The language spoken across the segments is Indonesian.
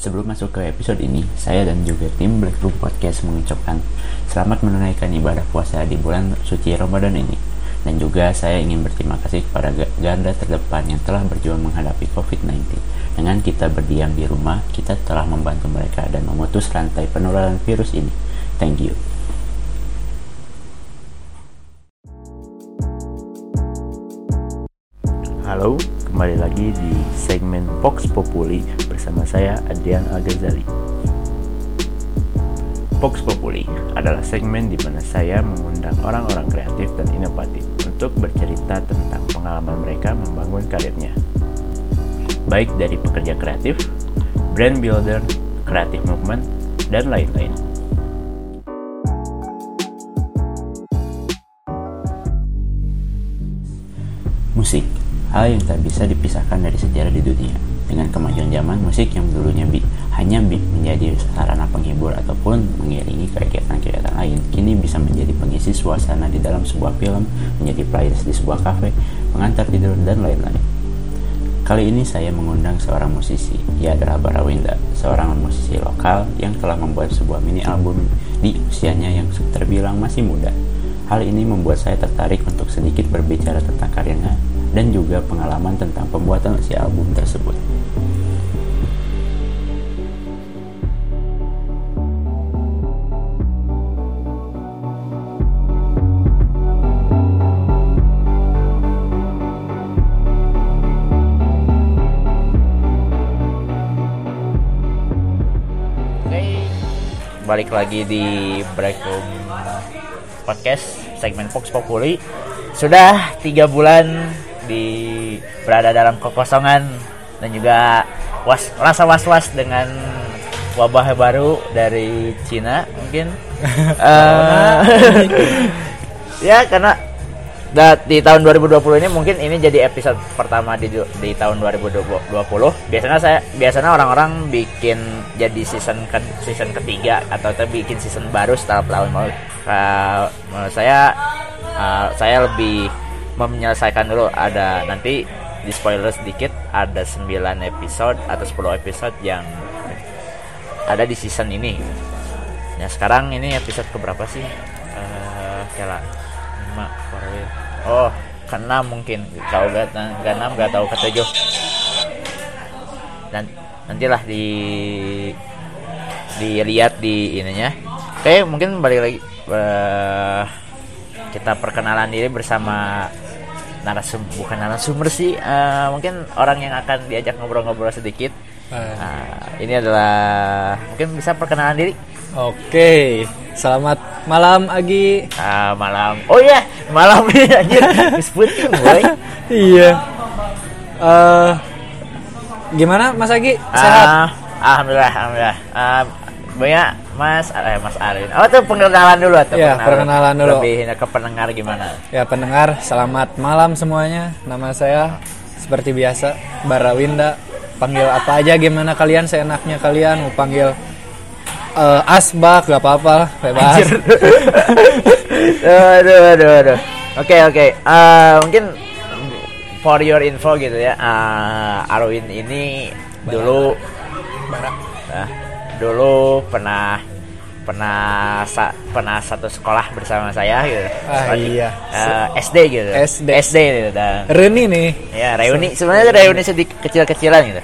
Sebelum masuk ke episode ini, saya dan juga tim Black Room Podcast mengucapkan selamat menunaikan ibadah puasa di bulan suci Ramadan ini. Dan juga saya ingin berterima kasih kepada ganda terdepan yang telah berjuang menghadapi COVID-19. Dengan kita berdiam di rumah, kita telah membantu mereka dan memutus rantai penularan virus ini. Thank you. Halo, kembali lagi di segmen Vox Populi bersama saya Adrian Al-Ghazali. Vox Populi adalah segmen di mana saya mengundang orang-orang kreatif dan inovatif untuk bercerita tentang pengalaman mereka membangun karirnya. Baik dari pekerja kreatif, brand builder, creative movement, dan lain-lain. Musik hal yang tak bisa dipisahkan dari sejarah di dunia. Dengan kemajuan zaman, musik yang dulunya bi hanya bi menjadi sarana penghibur ataupun mengiringi kegiatan-kegiatan lain, kini bisa menjadi pengisi suasana di dalam sebuah film, menjadi playlist di sebuah kafe, pengantar tidur, dan lain-lain. Kali ini saya mengundang seorang musisi, ia adalah Barawinda, seorang musisi lokal yang telah membuat sebuah mini album di usianya yang terbilang masih muda. Hal ini membuat saya tertarik untuk sedikit berbicara tentang karyanya dan juga pengalaman tentang pembuatan si album tersebut. balik lagi di Break Room Podcast segmen Fox Populi sudah tiga bulan di berada dalam kekosongan dan juga was rasa was-was dengan wabah baru dari Cina mungkin. Uh, ya karena da, di tahun 2020 ini mungkin ini jadi episode pertama di di tahun 2020 biasanya saya biasanya orang-orang bikin jadi season ke season ketiga atau bikin season baru setelah tahun lalu uh, menurut saya uh, saya lebih menyelesaikan dulu. Ada nanti di spoiler sedikit ada 9 episode atau 10 episode yang ada di season ini. Ya sekarang ini episode keberapa sih? Uh, kira 5 oh ke 6 mungkin kau gak ke 6 gak tahu ke 7 dan nantilah di dilihat di ininya. Oke mungkin balik lagi. Uh, kita perkenalan diri bersama narasum bukan narasumber sih uh, mungkin orang yang akan diajak ngobrol-ngobrol sedikit. Uh, ini adalah mungkin bisa perkenalan diri. Oke selamat malam Agi. Uh, malam. Oh iya malam ini anjir. Boy. Iya. Uh, gimana Mas Agi? Sehat? Uh, alhamdulillah alhamdulillah. Uh, banyak Mas eh, Mas Arin. Oh tuh perkenalan dulu atau ya, perkenalan dulu. Lebih ke pendengar gimana? Ya pendengar, selamat malam semuanya. Nama saya seperti biasa Barawinda. Panggil apa aja gimana kalian seenaknya kalian mau panggil uh, Asbak gak apa-apa bebas. aduh aduh aduh. Oke okay, oke. Okay. Uh, eh, mungkin for your info gitu ya. Uh, Arwin ini Bara. dulu Bara. Uh, dulu pernah pernah sa pernah satu sekolah bersama saya gitu. Ah, iya. Uh, SD gitu. SD. SD gitu dan reuni nih. Ya, reuni sebenarnya reuni sedikit kecil-kecilan gitu.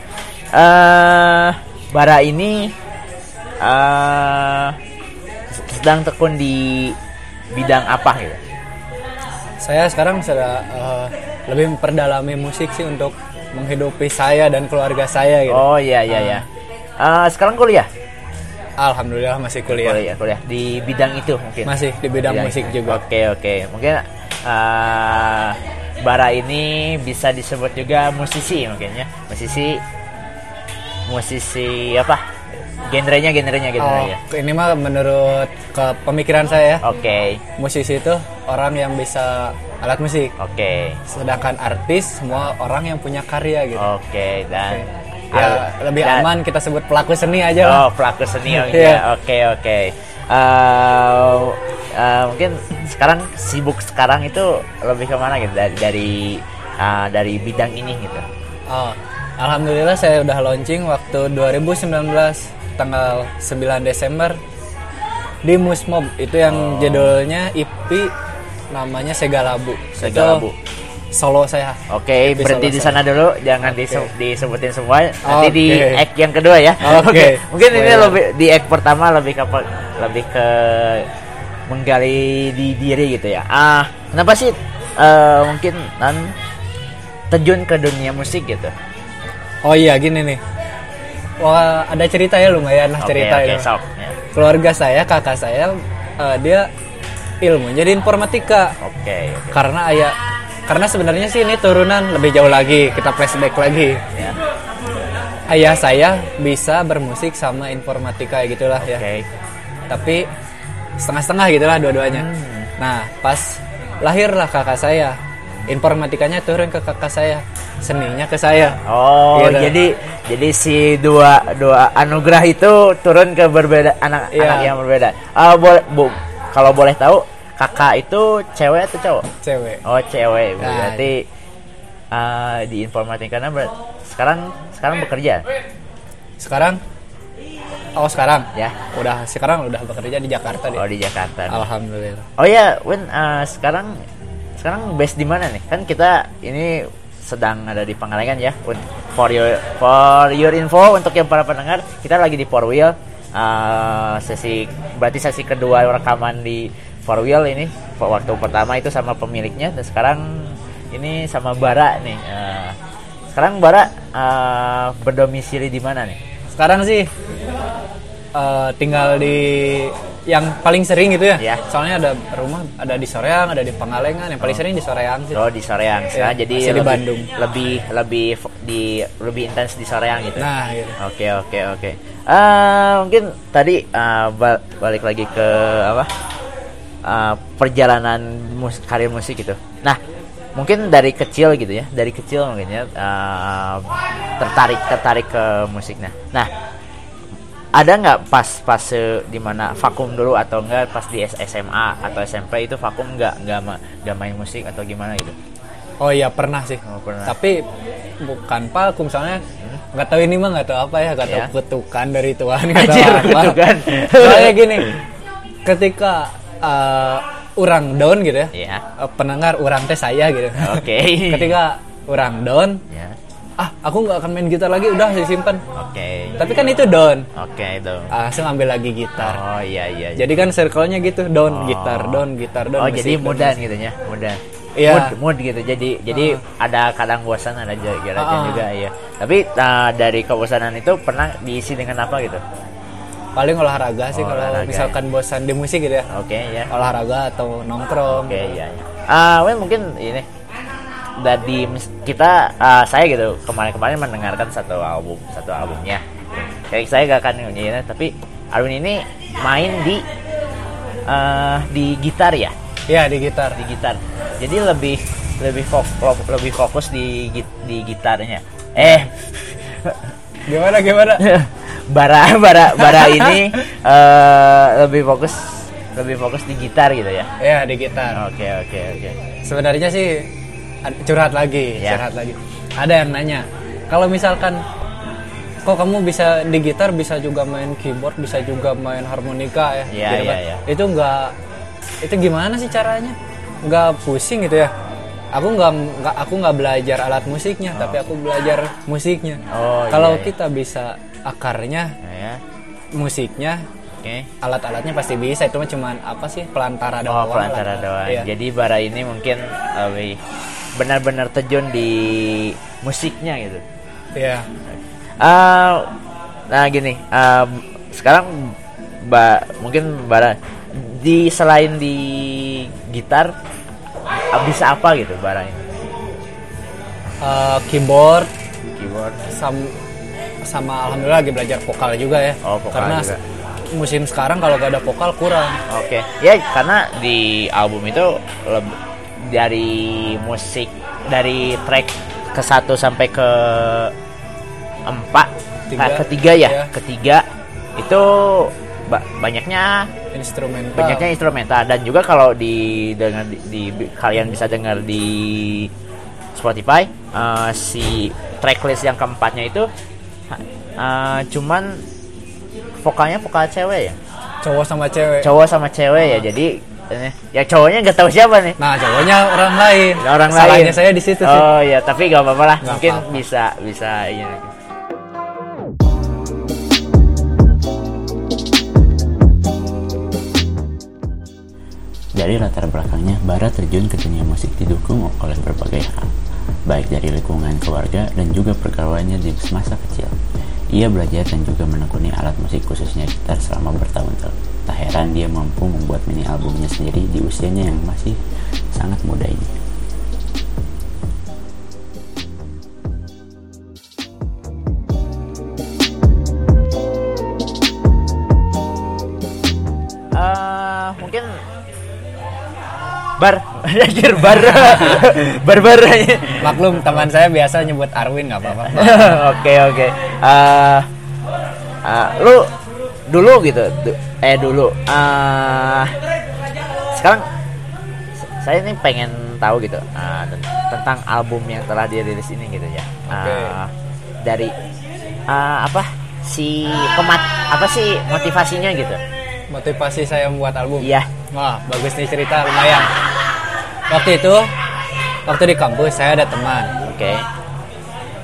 Uh, bara ini uh, sedang tekun di bidang apa gitu? Saya sekarang sudah uh, lebih memperdalami musik sih untuk menghidupi saya dan keluarga saya gitu. Oh iya iya uh. ya. Uh, sekarang kuliah? Alhamdulillah masih kuliah. Kuliah, kuliah di bidang itu mungkin. Masih di bidang, bidang musik itu. juga. Oke, oke. Mungkin uh, Bara ini bisa disebut juga musisi mungkin ya. Musisi musisi apa? Genrenya, genrenya, genrenya. Oh, ini mah menurut ke pemikiran saya. Oke. Okay. Musisi itu orang yang bisa alat musik. Oke. Okay. Sedangkan artis semua orang yang punya karya gitu. Oke, okay, dan okay ya lebih dan, aman kita sebut pelaku seni aja oh pelaku seni oh, ya oke oke. Uh, uh, mungkin sekarang sibuk sekarang itu lebih ke mana gitu? Dari dari uh, dari bidang ini gitu? Oh Alhamdulillah saya udah launching waktu 2019 tanggal 9 Desember di Musmob. Itu yang judulnya IP namanya Segalabu. Segalabu. Itu solo saya. Oke, Episode berhenti di sana dulu, jangan Oke. dise- disebutin semua. Nanti di Oke. act yang kedua ya. Oke. Mungkin ini lebih di act pertama lebih ke lebih ke menggali di diri gitu ya. Ah, kenapa sih eh, mungkin nan terjun ke dunia musik gitu? Oh iya gini nih. Wah, ada cerita ya lumayan lah Oke, cerita oke, itu. sok. Ya. Keluarga saya, kakak saya eh, dia ilmu jadi informatika. Oke, oke. Karena ayah karena sebenarnya sih ini turunan lebih jauh lagi, kita flashback lagi. Ya. Ayah saya bisa bermusik sama informatika ya gitulah ya. Oke. Tapi setengah-setengah gitulah dua-duanya. Hmm. Nah, pas lahirlah kakak saya, informatikanya turun ke kakak saya, seninya ke saya. Oh, Gitu. jadi jadi si dua dua anugerah itu turun ke berbeda anak Iya. anak yang berbeda. Ah, boleh bu, kalau boleh tahu kakak itu cewek atau cowok? Cewek. Oh, cewek. Nah. Berarti ah, di informatika ber sekarang sekarang bekerja Sekarang Oh, sekarang ya. udah sekarang udah bekerja di Jakarta deh. Oh, di Jakarta. Alhamdulillah. Oh ya, Win, ah, sekarang sekarang base di mana nih? Kan kita ini sedang ada di Pangalengan ya. Win. For your for your info untuk yang para pendengar, kita lagi di Four Wheel. Ah, sesi berarti sesi kedua rekaman di Four Wheel ini. Waktu pertama itu sama pemiliknya dan sekarang ini sama Bara nih. Ah, sekarang Bara ah, berdomisili di mana nih? Sekarang sih eh, tinggal di yang paling sering gitu ya. Ya. Soalnya ada rumah ada di Soreang, ada di Pangalengan. Yang paling sering di Soreang sih. Oh di Soreang sekarang Iya, jadi masih di lebih, Bandung. lebih lebih di lebih intens di Soreang gitu. Nah, gitu. Oke oke oke. Eh, mungkin tadi eh, ba- balik lagi ke apa Eh, perjalanan mus karir musik gitu. Nah mungkin dari kecil gitu ya, dari kecil mungkin ya eh, tertarik tertarik ke musik. Nah, nah ada nggak pas pas di mana vakum dulu atau enggak pas di SMA atau SMP itu vakum nggak nggak ma- nggak main musik atau gimana gitu? Oh iya pernah sih. Oh, pernah. Tapi bukan palkum soalnya nggak tahu ini mah nggak tahu apa ya, nggak tahu Ya. kutukan dari Tuhan nggak tahu apa. Soalnya gini, ketika eh, orang down gitu ya, Iya. eh, pendengar orang teh saya gitu. Oke. ketika orang down, Ya. ah aku nggak akan main gitar lagi, udah disimpan. Oke. Tapi kan itu down, Oke itu. langsung ambil lagi gitar. Oh iya iya. Jadi kan circle-nya gitu, Oh. down gitar, down gitar, down oh musik, jadi down mudah gitu ya, mudah. Iya. Mood, mood gitu. Jadi jadi ada kadang bosan, ada juga Ah. juga ya. Tapi nah, dari kebosanan itu pernah diisi dengan apa gitu? Paling olahraga sih Oh, kalau olahraga, misalkan bosan di musik gitu ya. Oke ya. Olahraga atau nongkrong. Oke iya. iya. Ah, well, mungkin ini dari kita ah, saya gitu kemarin-kemarin mendengarkan satu album satu albumnya. Kayak saya gak akan nyanyiin tapi album ini main di eh, di gitar ya. Iya di gitar. di gitar. Jadi lebih lebih fokus lebih fokus di di gitarnya. Eh, Gimana gimana? bara bara bara ini eh, lebih fokus lebih fokus di gitar gitu ya. Iya di gitar. Oke oke oke. Sebenarnya sih curhat lagi, Ya. curhat lagi. Ada yang nanya, kalau misalkan kok kamu bisa di gitar bisa juga main keyboard, bisa juga main harmonika ya? Iya, gitu iya, kan. iya. Itu enggak itu gimana sih caranya? Enggak pusing gitu ya? Aku nggak nggak aku nggak belajar alat musiknya, tapi aku belajar musiknya. Oh, kalau iya, iya. kita bisa akarnya, Nah, ya. musiknya, Oke. alat-alatnya pasti bisa. Itu mah cuman apa sih pelantara Oh, doang. pelantara lah. doang. Iya. Jadi bara ini mungkin lebih benar-benar terjun di musiknya gitu. Iya. Ah, nah gini, ah, sekarang ba mungkin bara di selain di gitar bisa apa gitu bara ini? Eh, keyboard Keyboard. sam sama alhamdulillah lagi belajar vokal juga ya. Oh, vokal Karena juga. musim sekarang kalau gak ada vokal kurang. Oke, ya karena di album itu dari musik dari track ke satu sampai ke empat, Tiga. ah, ketiga ya, Iya. ketiga itu ba- banyaknya Instrumental. banyaknya instrumental dan juga kalau di dengar di, di- kalian bisa dengar di Spotify eh, si tracklist yang keempatnya itu eh, cuman vokalnya vokal cewek ya? Cowok sama cewek. Cowok sama cewek ya jadi eh, ya cowoknya nggak tahu siapa nih. Nah cowoknya orang lain. Orang salahnya lain saya di situ sih. Oh ya tapi gak apa-apa lah. Nggak mungkin apa-apa. bisa bisa iya. Dari latar belakangnya, Bara terjun ke dunia musik didukung oleh berbagai hal, baik dari lingkungan keluarga dan juga pergaulannya di semasa kecil. Ia belajar dan juga menekuni alat musik khususnya gitar selama bertahun-tahun. Tak heran dia mampu membuat mini albumnya sendiri di usianya yang masih sangat muda ini. Eh, mungkin bar anjir bar. Bar bar maklum teman saya biasa nyebut Arwin nggak apa-apa. Oke oke. Eh, eh, lu dulu gitu du- eh dulu. Eh sekarang saya ini pengen tahu gitu ten- tentang album yang telah dirilis ini gitu ya. Oke. Eh, dari eh, apa si pemat apa sih motivasinya gitu? Motivasi saya membuat album? Iya. Wah bagus nih cerita lumayan waktu itu waktu di kampus saya ada teman oke.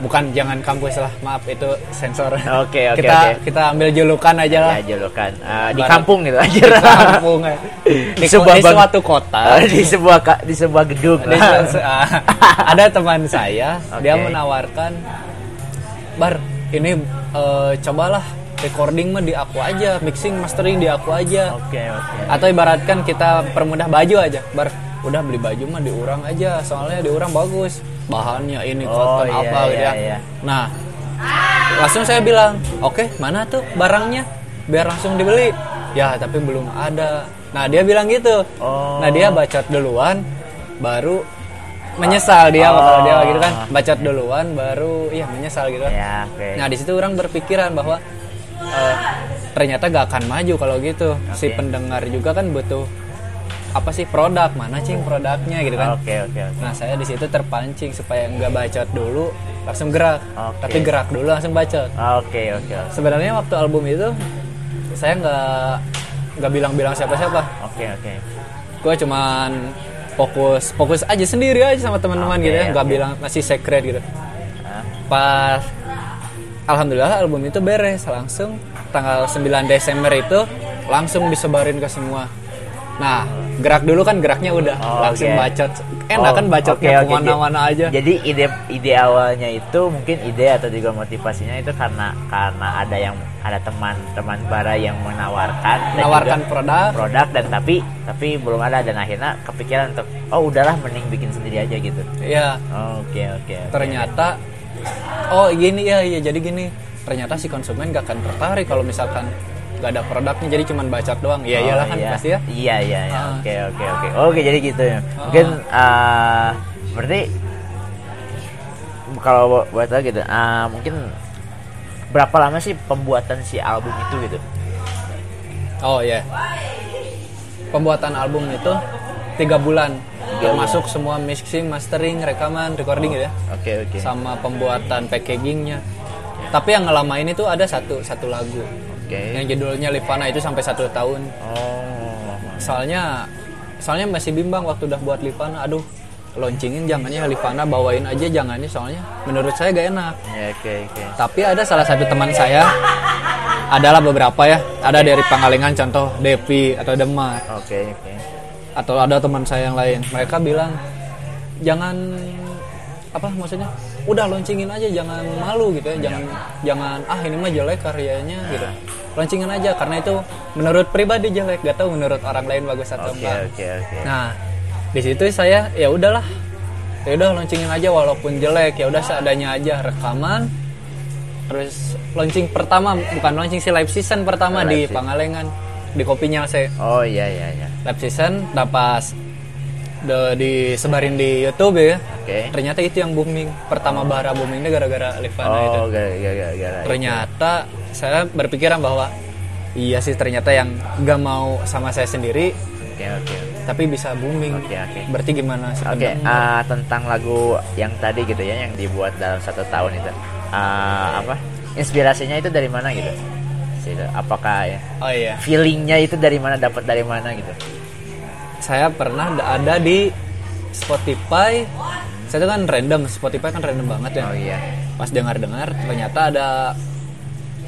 Bukan jangan kampus lah maaf itu sensor. Oke, oke, kita oke. kita ambil julukan aja lah. Ya julukan. Eh, di kampung gitu aja. Di kampung ya. di, sebuah di suatu kota. Di sebuah di sebuah gedung. Di su- ah, ada teman saya dia Oke. menawarkan bar ini eh, cobalah recording mah di aku aja mixing mastering di aku aja. Oke oke. Atau ibaratkan kita permudah baju aja bar udah beli baju mah diurang aja soalnya diurang bagus bahannya ini Oh, cotton iya, apa gitu iya, ya iya. nah langsung saya bilang oke mana tuh barangnya biar langsung dibeli ya tapi belum ada nah dia bilang gitu Oh. nah dia bacot duluan baru menyesal dia Oh. kalau dia gitu kan bacot duluan baru iya menyesal gitu kan ya oke Nah di situ orang berpikiran bahwa eh, ternyata gak akan maju kalau gitu. Si Oke. pendengar juga kan butuh apa sih produk mana cing produknya gitu kan. oke oke oke Nah saya di situ terpancing supaya nggak bacot dulu langsung gerak. Oke. Tapi gerak dulu langsung bacot. oke oke oke Sebenarnya waktu album itu saya nggak nggak bilang-bilang siapa-siapa. oke oke Gue cuman fokus fokus aja sendiri aja sama teman-teman Oke, gitu ya nggak oke. bilang masih secret gitu pas alhamdulillah album itu beres langsung tanggal 9 Desember itu langsung disebarin ke semua nah gerak dulu kan geraknya udah Oh, langsung oke. bacot enak Oh, kan bacotnya oke, oke. ke mana-mana aja jadi ide ide awalnya itu mungkin ide atau juga motivasinya itu karena karena ada yang ada teman-teman bara yang menawarkan menawarkan produk produk dan tapi tapi belum ada dan akhirnya kepikiran untuk oh udahlah mending bikin sendiri aja gitu ya oke oke oke. ternyata oh gini ya ya jadi gini ternyata si konsumen gak akan tertarik kalau misalkan gak ada produknya jadi cuman bacot doang iya Oh, iyalah kan iya. pasti ya Iya iya iya. Ah. Oke oke oke. Oke jadi gitu ya. Mungkin eh berarti kalau bu- buat saya gitu, ah, mungkin berapa lama sih pembuatan si album itu gitu? Oh ya. Pembuatan album itu tiga bulan. Termasuk semua mixing, mastering, rekaman, recording gitu ya. Oke oke. Sama pembuatan packagingnya. Tapi yang ngelamain itu ada satu satu lagu. Oke. Yang judulnya Livana itu sampai satu tahun. Oh. Soalnya soalnya masih bimbang waktu udah buat Livana. Aduh, launchingin jangannya Livana bawain aja jangannya soalnya menurut saya gak enak. Ya oke oke. Tapi ada salah satu teman saya adalah beberapa ya. Ada dari Pangalengan contoh Devi atau Demar. Oke oke. atau ada teman saya yang lain mereka bilang jangan apa maksudnya udah launchingin aja jangan malu gitu ya. Jangan jangan ah ini mah jelek karyanya gitu. Launchingin aja karena itu menurut pribadi jelek gak tahu menurut orang lain bagus atau Oke enggak. oke oke. nah di situ saya ya udahlah. Ya udah launchingin aja walaupun jelek ya udah seadanya aja rekaman. Terus launching pertama bukan launching sih live season pertama Live di. Pangalengan di kopinya saya Oh iya iya iya. live season dapat de- disebarin di YouTube ya. Oke. Ternyata itu yang booming. Pertama bara boomingnya gara-gara Livana itu. Oh gara gara gara. gara. Ternyata saya berpikiran bahwa iya sih ternyata yang nggak mau sama saya sendiri Oke oke. tapi bisa booming Oke, oke. berarti gimana Oke, sebenarnya ah, tentang lagu yang tadi gitu ya, yang dibuat dalam satu tahun itu, Ah, apa? Inspirasinya itu dari mana gitu? Apakah ya? oh iya Feelingnya itu dari mana? Dapat dari mana gitu? Saya pernah da- ada di Spotify. Saya tuh kan random Spotify kan random banget ya. Oh iya. pas dengar-dengar ternyata ada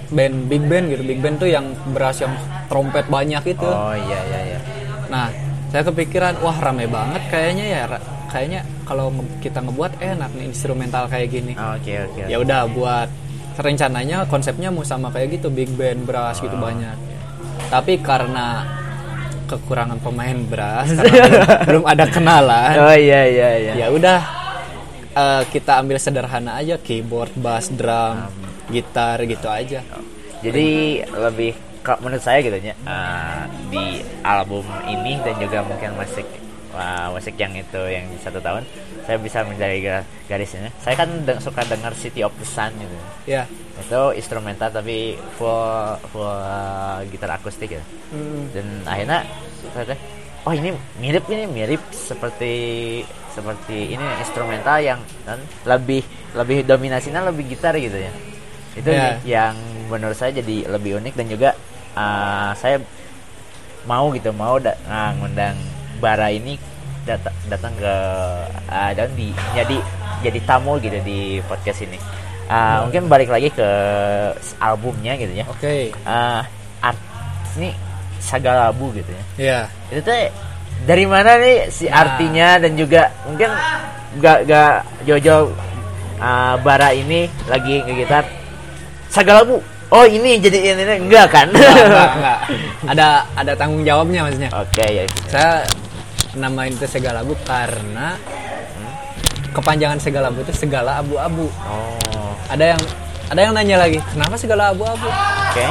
band big band gitu. Big band tuh yang beras yang trompet banyak itu. Oh iya iya iya. nah saya kepikiran wah rame banget kayaknya ya. Kayaknya kalau kita ngebuat enak nih instrumental kayak gini. Oh, Oke oke. ya udah buat rencananya konsepnya mau sama kayak gitu big band brass gitu banyak. tapi karena kekurangan pemain brass karena belum, belum ada kenalan Oh iya iya iya. ya udah eh, kita ambil sederhana aja keyboard bass drum gitar gitu aja Jadi lebih kalau menurut saya gitu ya eh, di album ini dan juga mungkin musik uh, musik yang itu yang satu tahun saya bisa mencari ga- garisnya. Saya kan de- suka dengar City of the Sun gitu. ya Itu instrumental tapi full full uh, gitar akustik ya. Hmm. Dan akhirnya saya oh ini mirip ini mirip seperti seperti ini instrumental yang dan lebih lebih dominasinya lebih gitar gitu ya. Itu Ya. yang menurut saya jadi lebih unik dan juga uh, saya mau gitu mau da- uh, ngundang Bara ini dat- datang ke uh, dan di jadi jadi tamu gitu di podcast ini. Uh, mungkin balik lagi ke albumnya gitu ya. oke Uh, art ini Sagalabu gitu ya. ya Itu teh dari mana nih si Nah. artinya dan juga mungkin gak gak Jojo uh, Bara ini lagi ngegitar Sagalabu. Oh ini jadi ini ini. enggak kan? enggak, enggak. ada ada tanggung jawabnya maksudnya Oke ya. saya namain itu segalabu karena kepanjangan segalabu itu segala abu-abu Oh. Ada yang ada yang nanya lagi kenapa segala abu-abu Oke.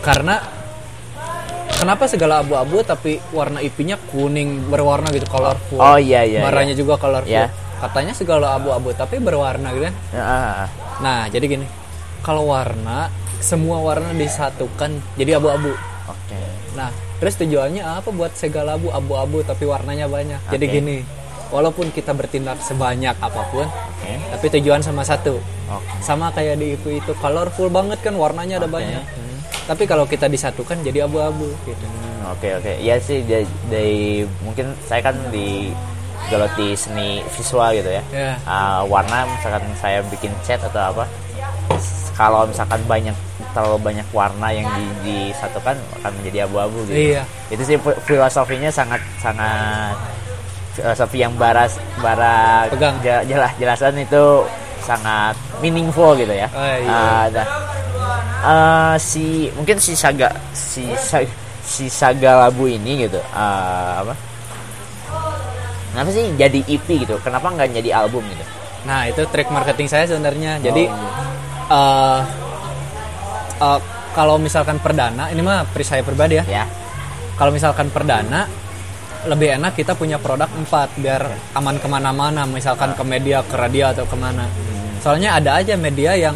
karena kenapa segala abu-abu tapi warna IP-nya kuning berwarna gitu colorful Oh, iya, iya, warnanya juga colorful Iya. katanya segala abu-abu tapi berwarna gitu kan Ah, nah jadi gini kalau warna semua warna disatukan jadi abu-abu Oke. nah terus tujuannya apa buat segala abu abu-abu tapi warnanya banyak jadi Oke. gini walaupun kita bertindak sebanyak apa pun Oke. tapi tujuan sama satu Oke. sama kayak di IP itu colorful banget kan warnanya ada Oke. banyak tapi kalau kita disatukan jadi abu-abu gitu Hmm, Oke oke. Ya sih dari, dari- mungkin saya kan di geloti seni visual gitu ya. ya Ah, warna misalkan saya bikin cat atau apa kalau misalkan banyak terlalu banyak warna yang di, disatukan akan menjadi abu-abu gitu Iya. itu sih fi- filosofinya sangat sangat filosofi yang baras bara Pegang. jelas jelasan itu sangat meaningful gitu ya. Oh, iya. Dah. Ah, si mungkin si saga si Sa- si saga labu ini gitu ah, apa? Kenapa sih jadi EP gitu? Kenapa nggak jadi album gitu? Nah itu trik marketing saya sebenarnya. Jadi Oh, eh eh, kalau misalkan perdana ini mah pri saya pribadi ya. Ya. Kalau misalkan perdana lebih enak kita punya produk empat biar aman ke mana-mana misalkan ke media ke radio atau ke mana. Soalnya ada aja media yang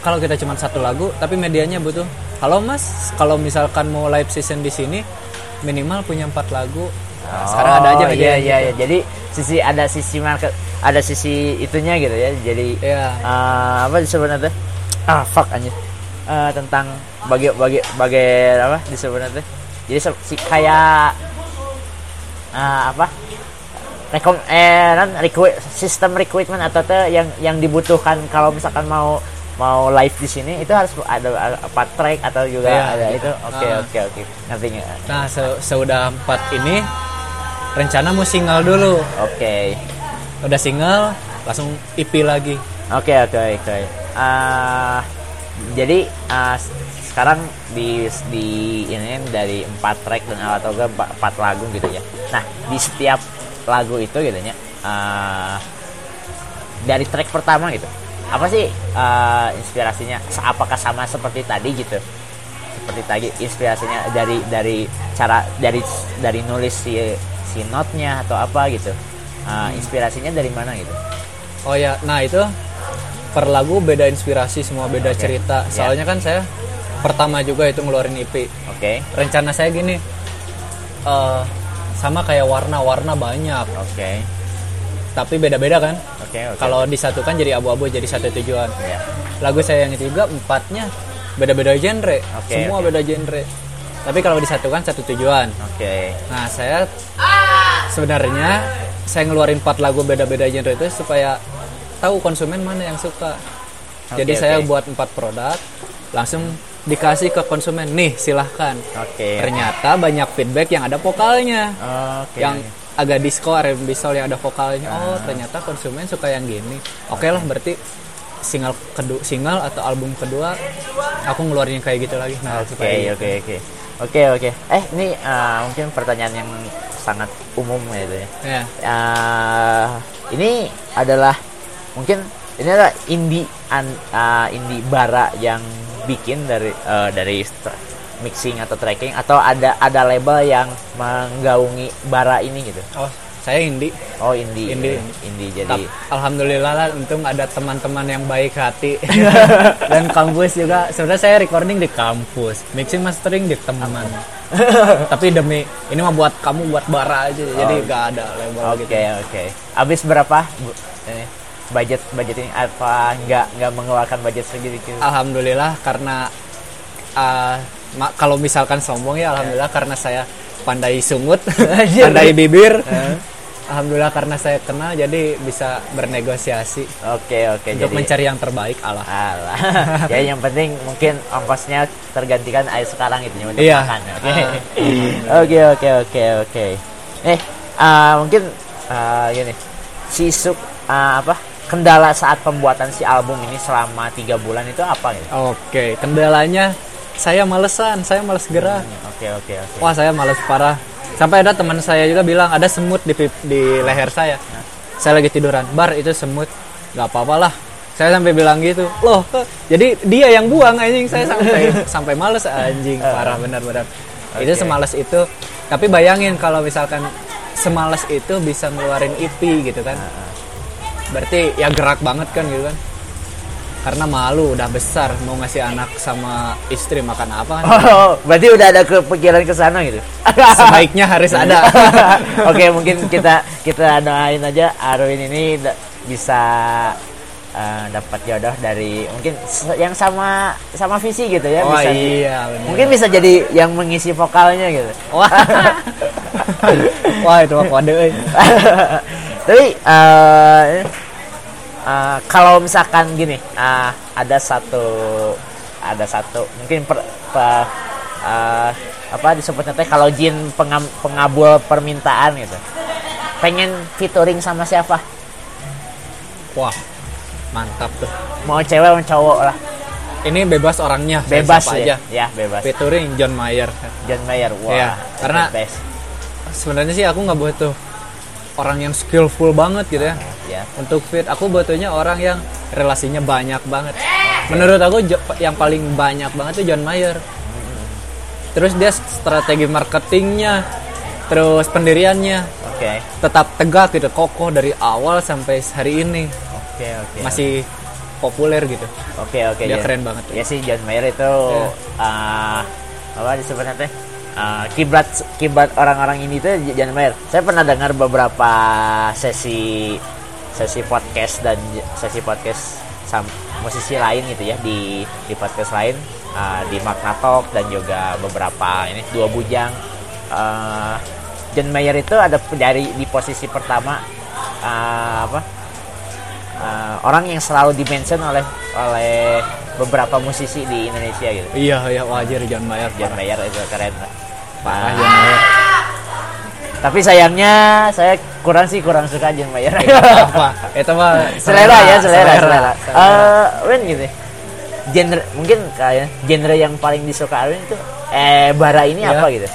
kalau kita cuma satu lagu tapi medianya butuh halo mas kalau misalkan mau live season di sini minimal punya empat lagu. Nah, sekarang ada aja Oh, media iya iya gitu. iya. jadi sisi ada sisi market ada sisi itunya gitu ya. Jadi Iya. eh, apa disebutnya teh ah fuck anjir. Eh, tentang bagi bagi bagi apa disebutnya teh jadi si kayak ah, apa? Rekom eh non requi- sistem recruitment atau teh yang yang dibutuhkan kalau misalkan mau mau live di sini itu harus ada apa track atau juga Iya, ada gitu. itu? Oke Ah. oke oke ngerti nggak? Nah se- seudah empat ini rencana mau single dulu. Oke. Udah single langsung EP lagi. Oke oke oke. Ah, jadi ah, s- sekarang di di ini dari empat track dan alat toga empat, empat lagu gitu ya. Nah di setiap lagu itu gitu ya. ah, dari track pertama gitu. Apa sih ah, inspirasinya? Apakah sama seperti tadi gitu? Seperti tadi inspirasinya dari dari cara dari dari nulis si si notnya atau apa gitu? Ah, inspirasinya dari mana gitu? Oh ya, nah itu per lagu beda inspirasi semua beda Oke. cerita. Ya. Soalnya kan saya pertama juga itu ngeluarin EP. Oke. Rencana saya gini, eh, sama kayak warna-warna banyak Oke. tapi beda-beda kan Oke, oke. kalau disatukan jadi abu-abu jadi satu tujuan ya. lagu saya yang ketiga empatnya beda-beda genre Oke, semua oke. beda genre tapi kalau disatukan satu tujuan Oke. nah saya sebenarnya saya ngeluarin empat lagu beda-beda genre itu supaya tahu konsumen mana yang suka jadi Oke, saya buat empat produk langsung dikasih ke konsumen nih silahkan Oke. ternyata banyak feedback yang ada vokalnya Oke. yang agak disco R&B soul yang ada vokalnya oh Ah. ternyata konsumen suka yang gini oke lah berarti single kedua single atau album kedua aku ngeluarin kayak gitu lagi nah Oke, gitu. oke, oke. Oke, oke. Eh, ini uh, mungkin pertanyaan yang sangat umum gitu ya. ya Uh, ini adalah mungkin ini adalah indie an- uh, indie bara yang bikin dari uh, dari mixing atau tracking atau ada ada label yang menggaungi bara ini gitu. oh saya indie Oh, indie. Indie. Indie Tap- jadi alhamdulillah lah untung ada teman-teman yang baik hati dan kampus juga sebenarnya saya recording di kampus mixing mastering di teman tapi demi ini mah buat kamu buat bara aja jadi Oh. gak ada label Oke, gitu oke. Habis berapa? Bu, ini budget budget ini apa nggak nggak mengeluarkan budget segitu? alhamdulillah karena uh, kalau misalkan sombong ya alhamdulillah karena saya pandai sungut Anjir. pandai bibir alhamdulillah karena saya kenal jadi bisa bernegosiasi Oke, oke. untuk jadi mencari yang terbaik Allah Alah. ya yang penting mungkin ongkosnya tergantikan air sekarang itu untuk Iya. makan. Oke. Oke oke oke oke. Eh ah, mungkin ah, gini. Si Suk ah, apa? Kendala saat pembuatan si album ini selama tiga bulan itu apa gitu? Oke, kendalanya saya malesan, saya males gerak. Oke oke oke. Wah, saya males parah. Sampai ada teman saya juga bilang ada semut di pip- di leher saya. Saya lagi tiduran, bar itu semut, nggak apa-apa lah. Saya sampai bilang gitu. Loh, jadi dia yang buang anjing saya sampai sampai males anjing, parah benar-benar. Itu Oke. semales itu. Tapi bayangin kalau misalkan semales itu bisa ngeluarin EP gitu kan. Berarti ya gerak banget kan gitu kan. Karena malu udah besar mau ngasih anak sama istri makan apa kan. Oh, berarti udah ada kepikiran ke sana gitu. Sebaiknya harus ada. Oke, mungkin kita kita doain aja Arwin ini bisa eh, dapat jodoh dari mungkin yang sama sama visi gitu ya Oh bisa iya, bener. mungkin bisa jadi yang mengisi vokalnya gitu Wah. Wah, itu mah kode tapi eh, eh, kalau misalkan gini eh, ada satu ada satu mungkin per, pe- eh, apa disebutnya teh kalau jin pengam- pengabul permintaan gitu pengen featuring sama siapa Wah. Mantap tuh. mau cewek mau cowok lah Ini bebas orangnya, bebas siapa ya aja. ya bebas Featuring John Mayer. John Mayer wah Iya, karena- the best Sebenarnya sih aku nggak butuh orang yang skillful banget gitu ya. ya Untuk fit, aku butuhnya orang yang relasinya banyak banget. Menurut aku yang paling banyak banget tuh John Mayer. Terus dia strategi marketingnya, terus pendiriannya oke tetap tegak gitu, kokoh dari awal sampai hari ini oke oke masih populer gitu. oke oke Dia John. keren banget. ya sih John Mayer itu eh, apa disebutnya teh? Eh, kiblat kiblat orang-orang ini tuh John Mayer. Saya pernah dengar beberapa sesi sesi podcast dan sesi podcast sam musisi lain gitu ya di di podcast lain. Eh, di Magna Talk dan juga beberapa ini dua bujang. Eh, John Mayer itu ada dari di posisi pertama eh, apa eh, orang yang selalu dimention oleh oleh beberapa musisi di Indonesia gitu. Iya, iya wajar John Mayer. John Mayer itu keren lah. Parah Nah, John Mayer. tapi sayangnya saya kurang sih kurang suka John Mayer. Apa? Itu mah selera ya selera selera. selera. Eh, Win gitu. Genre mungkin kayak genre yang paling disuka Win itu eh bara ini Ya. apa gitu.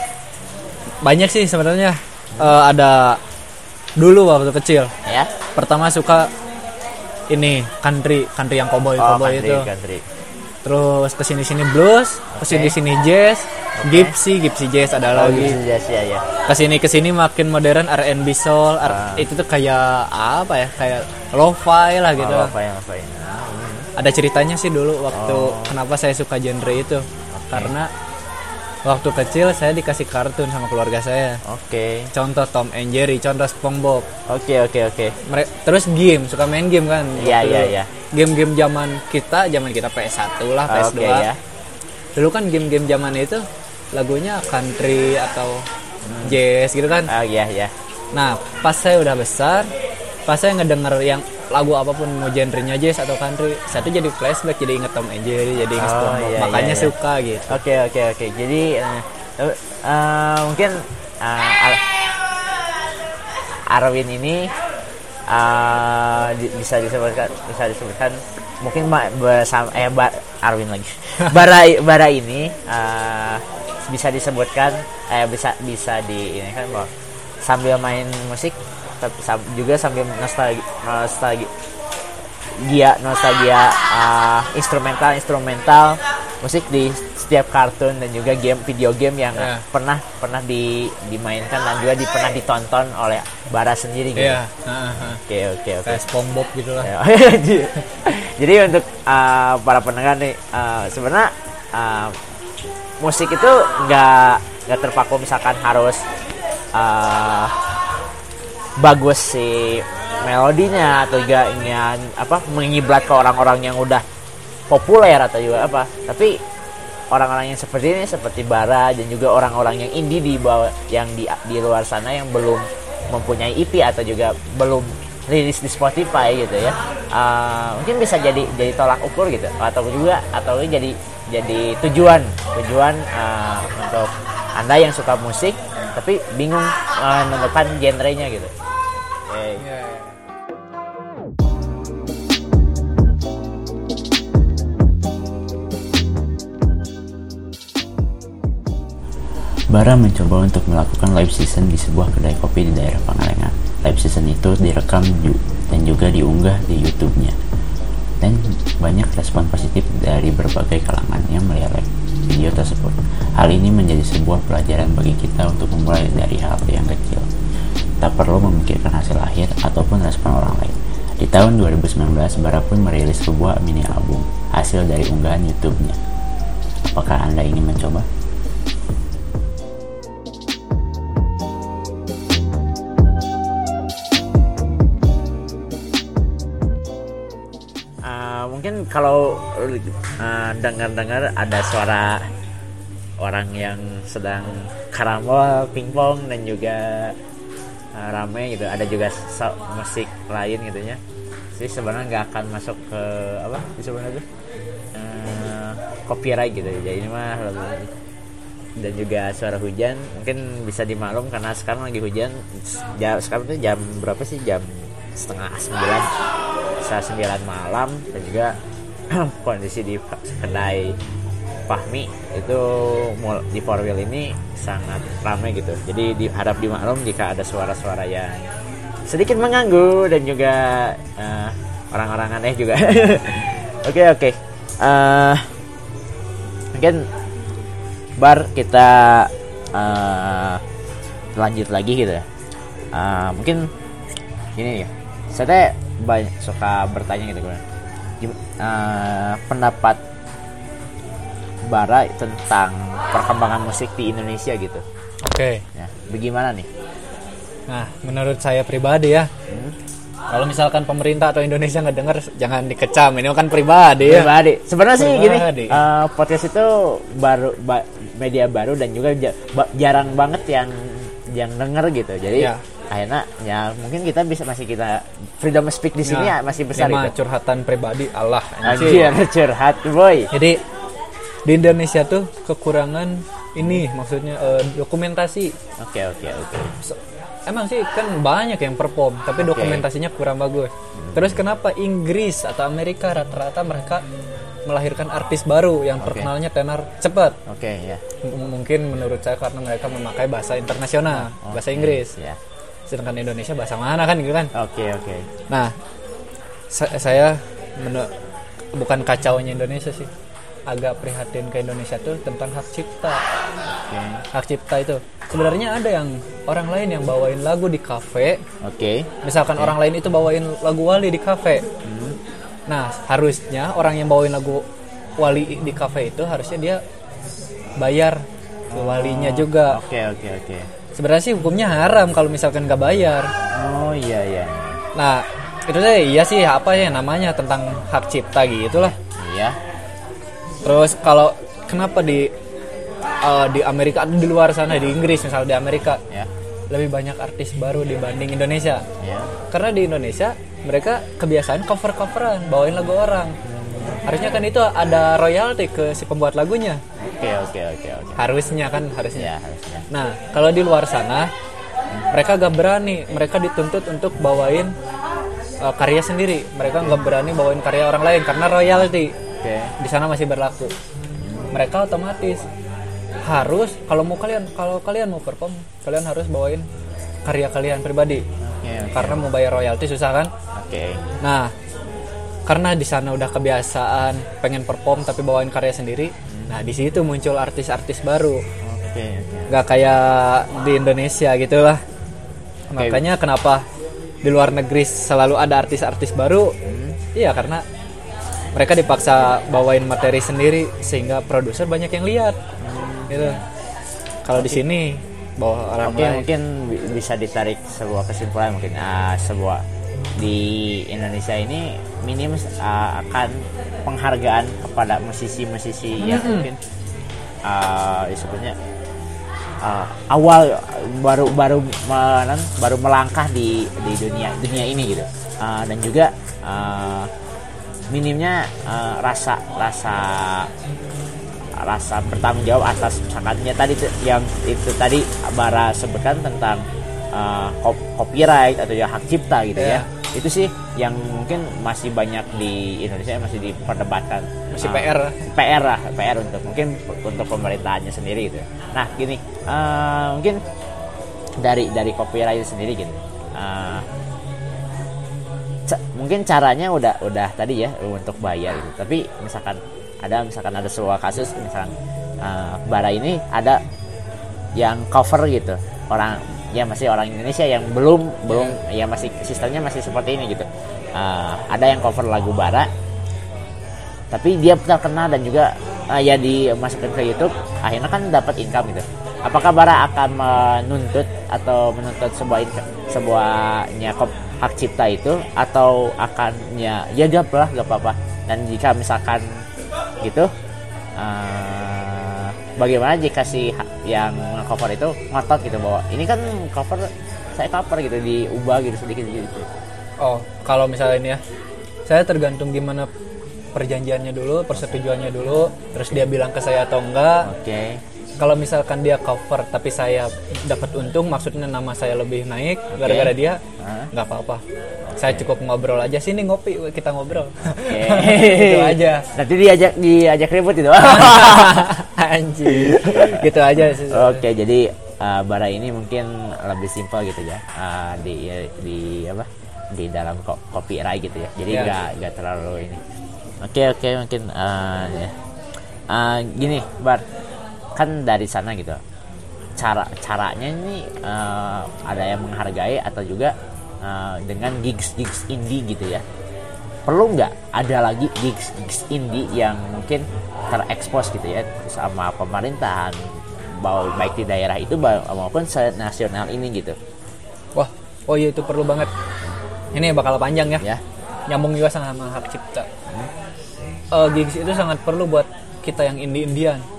Banyak sih sebenarnya Eh, ada dulu waktu kecil. Ya. Pertama suka ini country, country yang cowboy Oh, cowboy country, itu. country. Terus ke sini sini blues, ke sini sini jazz, gypsy, gypsy jazz ada Oh, lagi. gitu ya ya ya. Ke sini ke sini makin modern R&B soul, Ah. Itu tuh kayak apa ya? Kayak lo-fi lah gitu. Oh. Ah, hmm. Ada ceritanya sih dulu waktu Oh. kenapa saya suka genre itu. Karena Waktu kecil saya dikasih kartun sama keluarga saya. Oke. Contoh Tom and Jerry, contoh SpongeBob. Oke, oke, oke. Mere- Terus game, suka main game kan? Iya, iya, iya. Game-game zaman kita, zaman kita PS1 lah, PS2. Oke ya. Dulu kan game-game zaman itu lagunya country atau jazz gitu kan. Oh iya, iya. Nah, pas saya udah besar, pas saya ngedenger yang lagu apa pun mau genrenya jazz atau country, saya tuh jadi flashback, jadi inget Tom and Jerry, jadi inget Oh, iya, Makanya iya, iya. suka gitu. Oke, oke, oke. Jadi eh, eh, mungkin Ar- Arwin ini eh, di- bisa disebutkan bisa disebutkan mungkin ma- bersama eh Ba- Arwin lagi. Bara Bara ini eh, bisa disebutkan eh bisa bisa di ini kan bahwa sambil main musik tapi juga sambil nostalgia nostalgia gia nostalgia uh, instrumental instrumental musik di setiap kartun dan juga game video game yang Ya. pernah pernah di dimainkan dan juga di, pernah ditonton oleh Bara sendiri gitu. Iya. Oke oke oke. kayak SpongeBob gitu lah. Ya. Jadi untuk uh, para pendengar nih uh, sebenarnya uh, musik itu nggak nggak terpaku misalkan harus uh, bagus si melodinya atau juga ingin apa mengiblat ke orang-orang yang udah populer atau juga apa. Tapi orang-orang yang seperti ini seperti Bara dan juga orang-orang yang indie di bawah yang di di luar sana yang belum mempunyai EP atau juga belum rilis di Spotify gitu ya Uh, mungkin bisa jadi jadi tolak ukur gitu. Atau juga atau jadi jadi tujuan tujuan uh, untuk anda yang suka musik tapi bingung uh, menemukan genrenya gitu Iya, iya. Bara mencoba untuk melakukan live season di sebuah kedai kopi di daerah Pangalengan. Live season itu direkam dan juga diunggah di YouTube-nya. Dan banyak respon positif dari berbagai kalangan yang melihat video tersebut. Hal ini menjadi sebuah pelajaran bagi kita untuk memulai dari hal yang kecil. Tak perlu memikirkan hasil akhir ataupun respon orang lain. Di tahun 2019, Bara pun merilis sebuah mini album hasil dari unggahan YouTube-nya. Apakah Anda ingin mencoba? Uh, mungkin kalau uh, dengar-dengar ada suara orang yang sedang karambol, pingpong dan juga uh, rame gitu. Ada juga musik lain gitu ya. Jadi sebenarnya nggak akan masuk ke apa? Disebutnya tuh Uh, copyright gitu. Jadi ini mah dan juga suara hujan. Mungkin bisa dimaklum karena sekarang lagi hujan. Jam sekarang tuh jam berapa sih? Jam setengah sembilan. Setengah sembilan malam. Dan juga kondisi di kedai Fahmi itu di four wheel ini sangat ramai gitu. Jadi diharap dimaklum jika ada suara-suara yang sedikit mengganggu dan juga eh, orang-orang aneh juga. Oke oke. Eh, mungkin bar kita eh, lanjut lagi gitu Eh, mungkin ini ya saya banyak suka bertanya gitu kan eh, pendapat Bara tentang perkembangan musik di Indonesia gitu Oke. ya bagaimana nih Nah, menurut saya pribadi ya, Hmm? kalau misalkan pemerintah atau Indonesia nggak dengar, jangan dikecam. Ini kan pribadi ya. pribadi sebenarnya sih gini eh, podcast itu baru ba- media baru dan juga ja- jarang banget yang yang denger gitu jadi Ya. akhirnya ya mungkin kita bisa masih kita freedom speak di sini ya Nah, masih besar ini mah itu curhatan pribadi Allah. anjir curhat boy Jadi di Indonesia tuh kekurangan ini maksudnya eh, dokumentasi. oke oke oke So- Emang sih kan banyak yang perform, tapi dokumentasinya kurang bagus. Terus kenapa Inggris atau Amerika rata-rata mereka melahirkan artis baru yang terkenalnya tenar cepat? oke ya M- mungkin menurut saya karena mereka memakai bahasa internasional, bahasa Inggris. ya Sedangkan Indonesia bahasa mana kan gitu kan? oke oke Nah, sa- saya bukan kacaunya Indonesia sih. Agak prihatin ke Indonesia tuh tentang hak cipta. oke Hak cipta itu sebenarnya ada yang orang lain yang bawain lagu di kafe. oke Misalkan orang lain itu bawain lagu Wali di kafe. Nah, harusnya orang yang bawain lagu Wali di kafe itu harusnya dia bayar ke walinya juga Oke oke oke. sebenarnya sih hukumnya haram kalau misalkan nggak bayar Oh iya iya. nah itu deh iya sih apa ya namanya tentang hak cipta gitu lah Iya. Terus kalau kenapa di eh, di Amerika atau di luar sana di Inggris misalnya di Amerika Ya. lebih banyak artis baru dibanding Indonesia Ya. karena di Indonesia mereka kebiasaan cover coveran bawain lagu orang harusnya kan itu ada royalti ke si pembuat lagunya Oke oke oke oke. harusnya kan harusnya Ya harusnya. nah kalau di luar sana mereka gak berani mereka dituntut untuk bawain uh, karya sendiri mereka nggak berani bawain karya orang lain karena royalti Oke. di sana masih berlaku mereka otomatis harus kalau mau kalian kalau kalian mau perform kalian harus bawain karya kalian pribadi Oke oke. karena mau bayar royalti susah kan Oke. nah karena di sana udah kebiasaan pengen perform tapi bawain karya sendiri nah di situ muncul artis-artis baru Oke oke. nggak kayak di Indonesia gitulah makanya kenapa di luar negeri selalu ada artis-artis baru iya karena mereka dipaksa bawain materi sendiri sehingga produser banyak yang lihat. Gitu. Kalau di sini bawa orang Oke lain. mungkin bi- bisa ditarik sebuah kesimpulan mungkin ah, sebuah di Indonesia ini minim ah, akan penghargaan kepada musisi-musisi yang mungkin ah, disebutnya ah, awal baru baru baru melangkah di di dunia dunia ini gitu. Ah, dan juga ah, minimnya ah, rasa rasa rasa bertanggung jawab atas misalkannya tadi yang itu tadi bara sebutkan tentang uh, cop- copyright atau ya hak cipta gitu Iya. ya itu sih yang mungkin masih banyak di Indonesia masih diperdebatkan Masih Uh, PR. PR lah PR untuk mungkin untuk pemerintahannya sendiri gitu nah gini uh, mungkin dari dari copyright sendiri gitu Uh, ca- mungkin caranya udah udah tadi ya untuk bayar gitu. Tapi misalkan ada misalkan ada sebuah kasus misalkan uh, bara ini ada yang cover gitu. Orang ya masih orang Indonesia yang belum belum ya masih sistemnya masih seperti ini gitu. Uh, ada yang cover lagu bara tapi dia terkenal dan juga uh, ya dimasukkan ke YouTube akhirnya kan dapat income gitu apakah Bara akan menuntut atau menuntut sebuah sebuahnya hak cipta itu atau akannya ya gap lah gak apa-apa. Dan jika misalkan gitu uh, bagaimana jika si yang cover itu ngotot gitu bahwa ini kan cover saya cover gitu diubah gitu sedikit gitu. Oh, kalau misalnya ini ya, saya tergantung gimana perjanjiannya dulu, persetujuannya dulu, terus dia bilang ke saya atau enggak. oke Kalau misalkan dia cover tapi saya dapat untung, maksudnya nama saya lebih naik gara-gara dia, nggak apa-apa. Saya cukup ngobrol aja sini ngopi kita ngobrol. Oke. itu aja. Nanti diajak diajak ribut itu. Anjir. gitu aja sih. Oke, jadi uh, bara ini mungkin lebih simpel gitu ya. Uh, di di apa? Di dalam ko copyright gitu ya. Jadi Ya. nggak nggak terlalu ini. Oke, oke mungkin uh, ya. Uh, gini, Bar. Kan dari sana gitu. Cara caranya ini uh, ada yang menghargai atau juga uh, dengan gigs gigs indie gitu ya. perlu nggak ada lagi gigs gigs indie yang mungkin terekspos gitu ya sama pemerintahan baik di daerah itu maupun nasional ini gitu Wah, oh iya itu perlu banget. Ini bakal panjang ya. ya Nyambung juga sama hak cipta. Eh, gigs itu sangat perlu buat kita yang indie-indian. Hmm,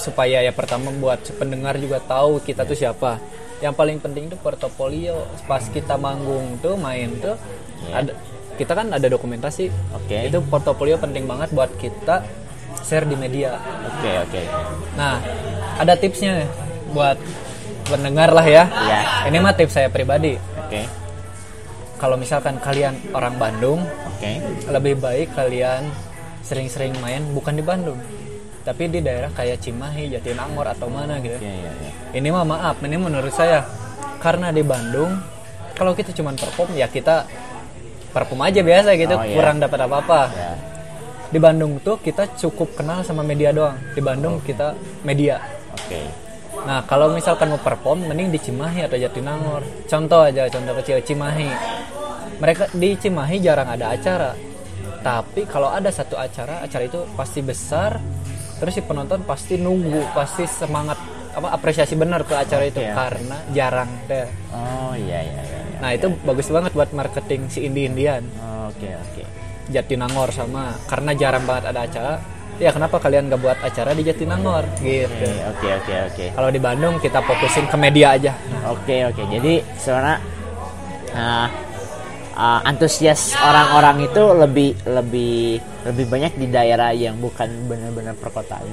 supaya ya pertama buat pendengar juga tahu kita tuh siapa. Yang paling penting itu portofolio. Pas kita manggung tuh main tuh ada kita kan ada dokumentasi. Oke. itu portofolio penting banget buat kita share di media. Oke oke. Nah ada tipsnya buat pendengar lah ya. Iya. ini mah tips saya pribadi. Oke. Kalau misalkan kalian orang Bandung oke. lebih baik kalian sering-sering main bukan di Bandung tapi di daerah kayak Cimahi, Jatinangor atau mana gitu. Iya, iya, iya. Ini mah maaf, ini menurut saya karena di Bandung kalau kita cuma perform ya kita perform aja biasa gitu, Oh, iya. kurang dapat apa-apa. Ya. Di Bandung tuh kita cukup kenal sama media doang. Di Bandung kita media. oke Nah, kalau misalkan mau perform mending di Cimahi atau Jatinangor. Contoh aja, contoh kecil Cimahi. Mereka di Cimahi jarang ada acara. Tapi kalau ada satu acara, acara itu pasti besar terus si penonton pasti nunggu pasti semangat apa apresiasi benar ke acara itu Oke, oke. karena jarang deh Oh iya iya iya. iya. nah itu bagus banget buat marketing si indie indian Oke oke. Jatinangor sama karena jarang banget ada acara ya kenapa kalian gak buat acara di Jatinangor gitu Oke oke oke kalau di Bandung kita fokusin ke media aja Oke oke. Jadi sebenarnya uh, uh, antusias orang-orang itu lebih lebih lebih banyak di daerah yang bukan benar-benar perkotaan.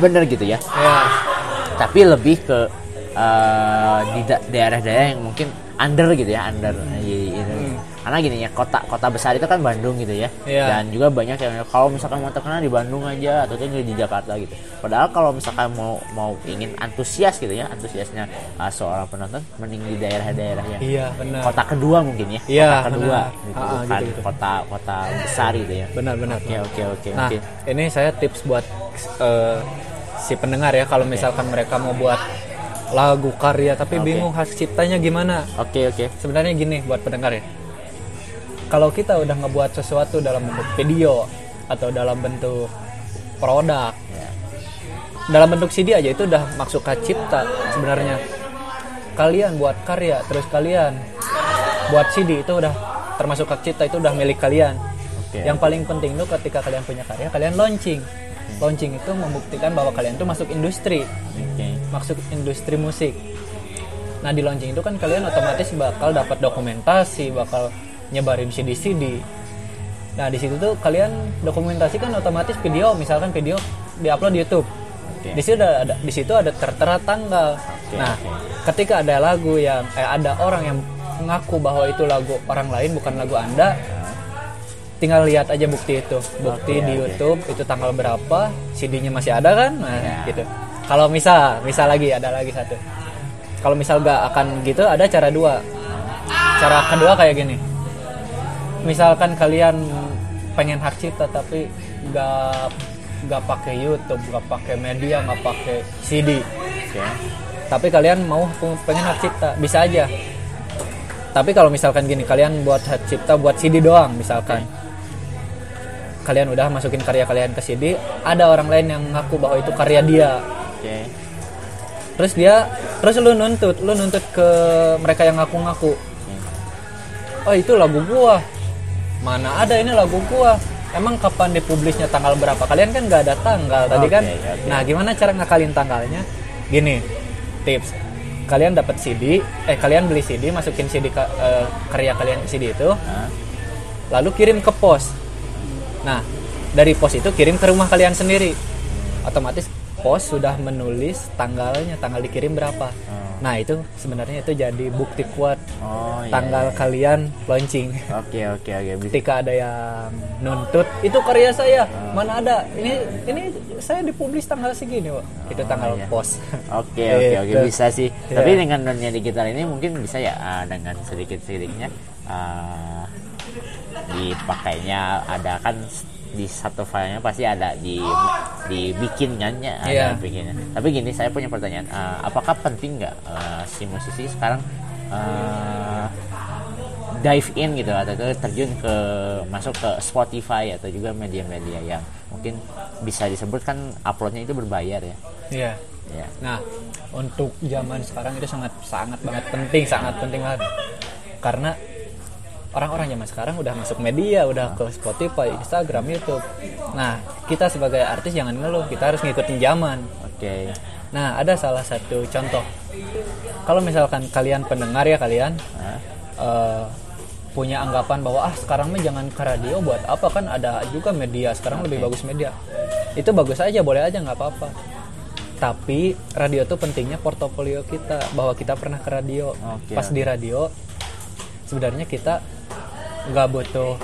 Bener gitu ya. ya Tapi lebih ke uh, di da- daerah-daerah yang mungkin under gitu ya, under. Iya. Karena gini ya, kota kota besar itu kan Bandung gitu ya. Iya. Dan juga banyak yang kalau misalkan mau terkenal di Bandung aja atau di Jakarta gitu. Padahal kalau misalkan mau mau ingin antusias gitu ya, antusiasnya uh, seorang penonton mending di daerah-daerah yang iya benar kota kedua mungkin ya. Iya, kota kedua benar. gitu, Ah, ah, bukan gitu-gitu. kota kota besar gitu ya. benar-benar Oke oke oke Nah, oke. ini saya tips buat eh, si pendengar ya kalau misalkan mereka mau buat lagu karya tapi Oke. bingung hak ciptanya gimana. Oke oke. Sebenarnya gini buat pendengar ya. Kalau kita udah ngebuat sesuatu dalam bentuk video atau dalam bentuk produk, Ya. dalam bentuk CD aja itu udah masuk hak cipta sebenarnya. Kalian buat karya terus kalian buat CD itu udah termasuk hak cipta itu udah milik kalian. Oke. Yang paling penting tuh ketika kalian punya karya, kalian launching. Launching itu membuktikan bahwa kalian tuh masuk industri, Oke. masuk industri musik. Nah di launching itu kan kalian otomatis bakal dapat dokumentasi, bakal nyebarin CD-CD. Nah di situ tuh kalian dokumentasi kan otomatis video, misalkan video diupload di YouTube. Oke. Di situ ada, ada- di situ ada tertera tanggal. Oke, nah oke. ketika ada lagu yang eh, ada orang yang mengaku bahwa itu lagu orang lain bukan lagu anda, tinggal lihat aja bukti itu bukti Oke, di oke. YouTube itu tanggal berapa CD-nya masih ada kan nah Ya. gitu kalau misal misal lagi ada lagi satu kalau misal gak akan gitu ada cara dua cara kedua kayak gini misalkan kalian pengen hak cipta tapi gak gak pakai YouTube gak pakai media gak pakai CD Oke. tapi kalian mau pengen hak cipta bisa aja. Tapi kalau misalkan gini kalian buat hak cipta buat CD doang misalkan. Kalian udah masukin karya kalian ke CD ada orang lain yang ngaku bahwa itu karya dia. Oke. terus dia terus lu nuntut lu nuntut ke mereka yang ngaku-ngaku. Oh itu lagu gua mana ada ini lagu gua. Emang kapan dipublisnya tanggal berapa? Kalian kan nggak ada tanggal tadi kan? oke. nah gimana cara ngakalin tanggalnya? Gini tips. Kalian dapat CD eh kalian beli CD masukin CD ka- eh, karya kalian ke CD itu. Hah? lalu kirim ke pos. Nah dari pos itu kirim ke rumah kalian sendiri. Otomatis pos sudah menulis tanggalnya tanggal dikirim berapa nah itu sebenarnya itu jadi bukti kuat Oh iya. tanggal kalian launching Oke oke oke. Bisa. ketika ada yang nuntut itu karya saya mana ada ini ini saya dipublis tanggal segini Wak. itu tanggal iya. pos Oke oke oke Gitu. bisa sih. Iya. Tapi dengan dunia digital ini mungkin bisa ya ah, dengan sedikit sedikitnya dipakainya ada kan di satu filenya pasti ada di dibikinannya ada Iya. bikinnya. Tapi gini saya punya pertanyaan, ah, apakah penting nggak ah, si musisi sekarang ah, dive in gitu atau terjun ke masuk ke Spotify atau juga media-media yang mungkin bisa disebut kan uploadnya itu berbayar ya. Iya. Ya. Nah, untuk zaman sekarang itu sangat sangat banget penting, sangat penting banget. Karena orang-orang zaman sekarang udah masuk media, udah ke Spotify, Instagram, YouTube. Nah, kita sebagai artis jangan ngeluh, kita harus ngikutin zaman. Oke. Nah, ada salah satu contoh. Kalau misalkan kalian pendengar ya kalian Hah? eh, punya anggapan bahwa ah sekarang mah jangan ke radio buat apa kan ada juga media sekarang lebih bagus media. Itu bagus aja, boleh aja nggak apa-apa. Tapi radio tuh pentingnya portofolio kita bahwa kita pernah ke radio. Oke, Pas di radio sebenarnya kita nggak butuh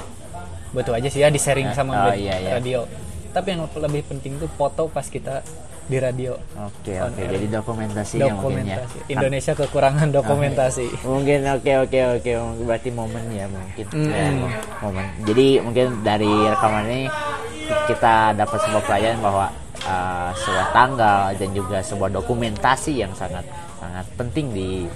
butuh aja sih ya di sharing Ya, sama oh, iya, iya. radio. Tapi yang lebih penting tuh foto pas kita di radio. Oke On oke. air. Jadi dokumentasi mungkin ya. Dokumentasi. Indonesia kekurangan dokumentasi. Mungkin oke oke oke mungkin berarti momen ya mungkin. Mm. Ya, momen. Jadi mungkin dari rekaman ini kita dapat sebuah pelajaran bahwa uh, sebuah tanggal dan juga sebuah dokumentasi yang sangat sangat penting di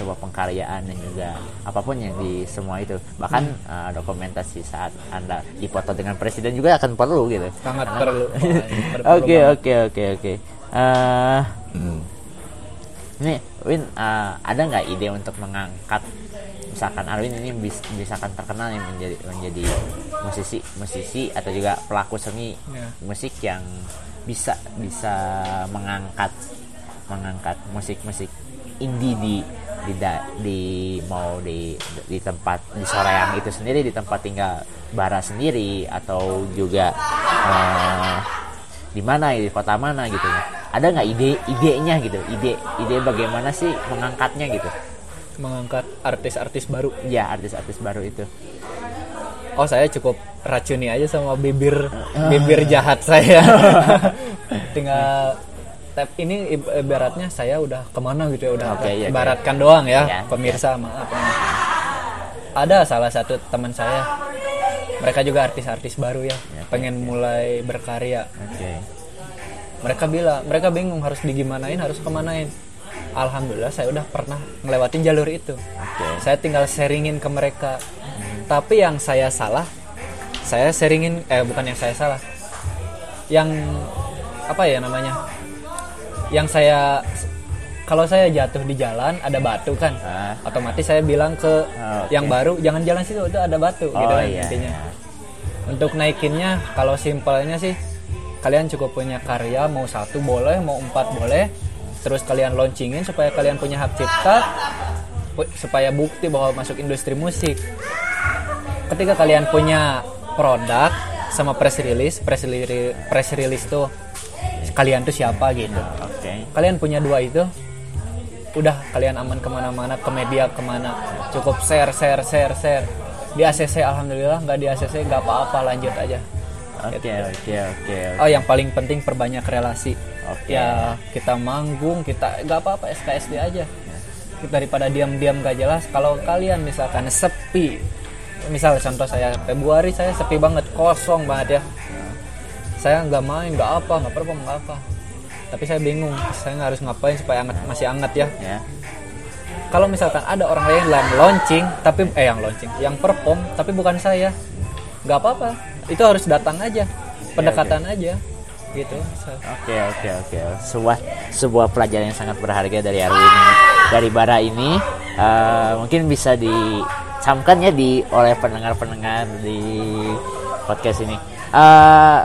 sebuah pengkaryaan dan juga apa pun yang di semua itu bahkan Hmm. uh, dokumentasi saat anda dipoto dengan presiden juga akan perlu gitu sangat Karena- perlu Oke oke oke oke. Eh, Nih, Win, eh, ada nggak ide untuk mengangkat misalkan Arwin ini bis, misalkan terkenal yang menjadi menjadi musisi musisi atau juga pelaku seni Ya. musik yang bisa bisa mengangkat mengangkat musik-musik indie di di da- di mau di di tempat di Soreang itu sendiri di tempat tinggal Bara sendiri atau juga eh, di mana di kota mana gitu. Ada nggak ide idenya gitu? Ide ide bagaimana sih mengangkatnya gitu? Mengangkat artis-artis baru. Ya artis-artis baru itu. Oh saya cukup racuni aja sama bibir bibir jahat saya. Tinggal tap ini ib- ibaratnya saya udah ke mana gitu ya udah Oke, iya, ibaratkan doang ya Iya, pemirsa maaf ada salah satu teman saya. Mereka juga artis-artis baru ya Iya, oke, pengen mulai berkarya. Oke. Mereka bilang mereka bingung harus digimanain harus kemanain. Alhamdulillah saya udah pernah ngelewatin jalur itu. Oke. Saya tinggal sharingin ke mereka. Tapi yang saya salah saya sharingin eh bukan yang saya salah. Yang apa ya namanya yang saya kalau saya jatuh di jalan ada batu kan Ah. otomatis saya bilang ke Ah, oke. yang baru jangan jalan situ itu ada batu gitu oh kan iya, intinya iya. untuk naikinnya kalau simpelnya sih kalian cukup punya karya mau satu boleh mau empat boleh terus kalian launchingin supaya kalian punya hak cipta supaya bukti bahwa masuk industri musik ketika kalian punya produk sama press release press release press release tuh kalian tuh siapa gitu kalian punya dua itu? Udah kalian aman ke mana-mana ke media ke mana. Cukup share share share share. Di ACC alhamdulillah. Nggak di ACC nggak apa-apa. Lanjut aja. Oke oke oke oh yang paling penting perbanyak relasi. Oke. ya kita manggung kita nggak apa-apa SKSD aja. Daripada diam-diam gak jelas. Kalau kalian misalkan sepi misal contoh saya Februari saya sepi banget kosong banget ya. Saya nggak main nggak apa nggak perform nggak apa tapi saya bingung saya nggak harus ngapain supaya anget masih anget ya. Ya. Kalau misalkan ada orang lain yang launching tapi eh yang launching yang perform tapi bukan saya nggak apa-apa. Itu harus datang aja pendekatan aja gitu. Oke oke oke. Sebuah sebuah pelajaran yang sangat berharga dari Arwin dari Bara ini. Eh, mungkin bisa dicamkan ya di oleh pendengar-pendengar di podcast ini. Eh,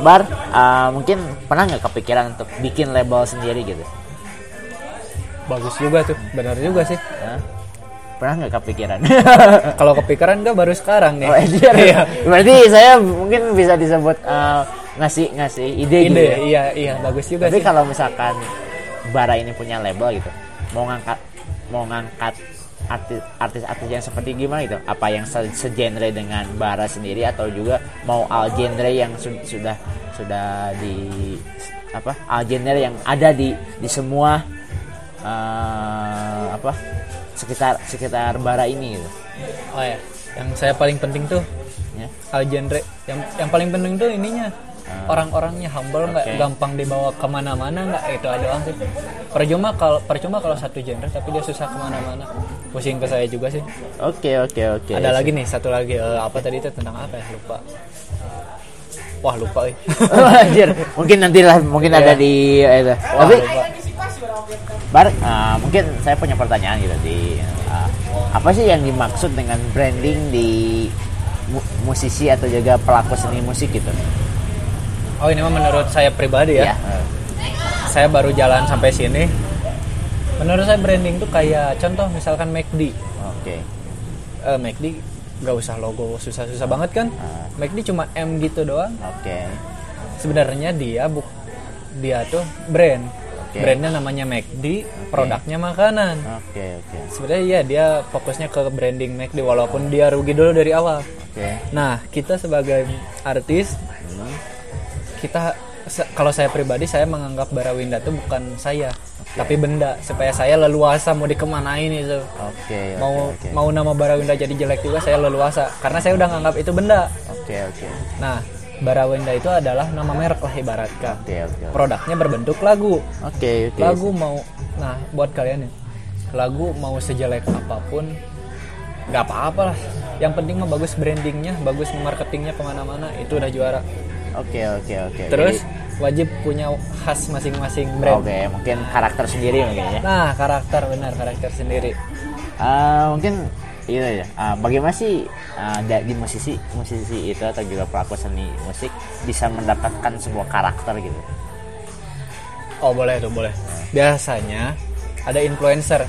Bar eh, mungkin pernah nggak kepikiran untuk bikin label sendiri gitu? bagus juga tuh benar juga sih Hah? Pernah nggak kepikiran? kalau kepikiran gak baru sekarang nih oh, iya. Iya. Berarti saya mungkin bisa disebut eh, ngasih ngasih ide, gitu ide ya? iya iya bagus juga Tapi kalau misalkan Bara ini punya label gitu, mau ngangkat mau ngangkat artis-artis yang seperti gimana gitu? Apa yang se- segenre dengan Bara sendiri atau juga mau al genre yang su- sudah sudah di apa? Al genre yang ada di di semua eh, apa? sekitar sekitar Bara ini gitu. oh ya yang saya paling penting tuh Ya. al genre yang yang paling penting tuh ininya orang-orangnya humble nggak Oke. gampang dibawa ke mana-mana nggak itu doang sih percuma kalau percuma kalau satu genre tapi dia susah ke mana-mana pusing ke saya juga sih Oke oke oke. ada lagi nih satu lagi eh, apa tadi itu tentang apa ya lupa wah lupa eh. Oh, anjir, mungkin nanti lah mungkin ada Iya. di eh, itu. wah Tapi lupa Bar, uh, mungkin saya punya pertanyaan gitu di uh, apa sih yang dimaksud dengan branding di mu- musisi atau juga pelaku seni musik gitu? Oh ini mah menurut saya pribadi ya Ya. saya baru jalan sampai sini menurut saya branding tuh kayak contoh misalkan McD Oke. eh McD gak usah logo susah-susah banget kan Ah. McD cuma M gitu doang Oke. sebenarnya dia buk dia tuh brand Oke. brandnya namanya McD produknya makanan Oke, oke. sebenarnya ya dia fokusnya ke branding McD walaupun dia rugi dulu dari awal Oke. nah kita sebagai artis Hmm. Kita kalau saya pribadi saya menganggap Barawinda itu bukan saya tapi benda supaya saya leluasa mau dikemanain itu Oke, mau oke. mau nama Barawinda jadi jelek juga saya leluasa karena saya udah nganggap itu benda Oke, oke. nah Barawinda itu adalah nama merek lah ibaratkan oke. oke. produknya berbentuk lagu Oke, oke. lagu mau nah buat kalian nih lagu mau sejelek apa pun nggak apa-apa lah yang penting mah bagus brandingnya bagus marketingnya ke mana-mana itu udah juara Oke oke oke. terus Jadi- wajib punya khas masing-masing Oke, brand mungkin karakter sendiri mungkin ya. nah karakter benar karakter sendiri Ah, mungkin itu ya. Ah, bagaimana sih da- di musisi musisi itu atau juga pelaku seni musik bisa mendapatkan sebuah karakter gitu? oh boleh tuh boleh biasanya ada influencer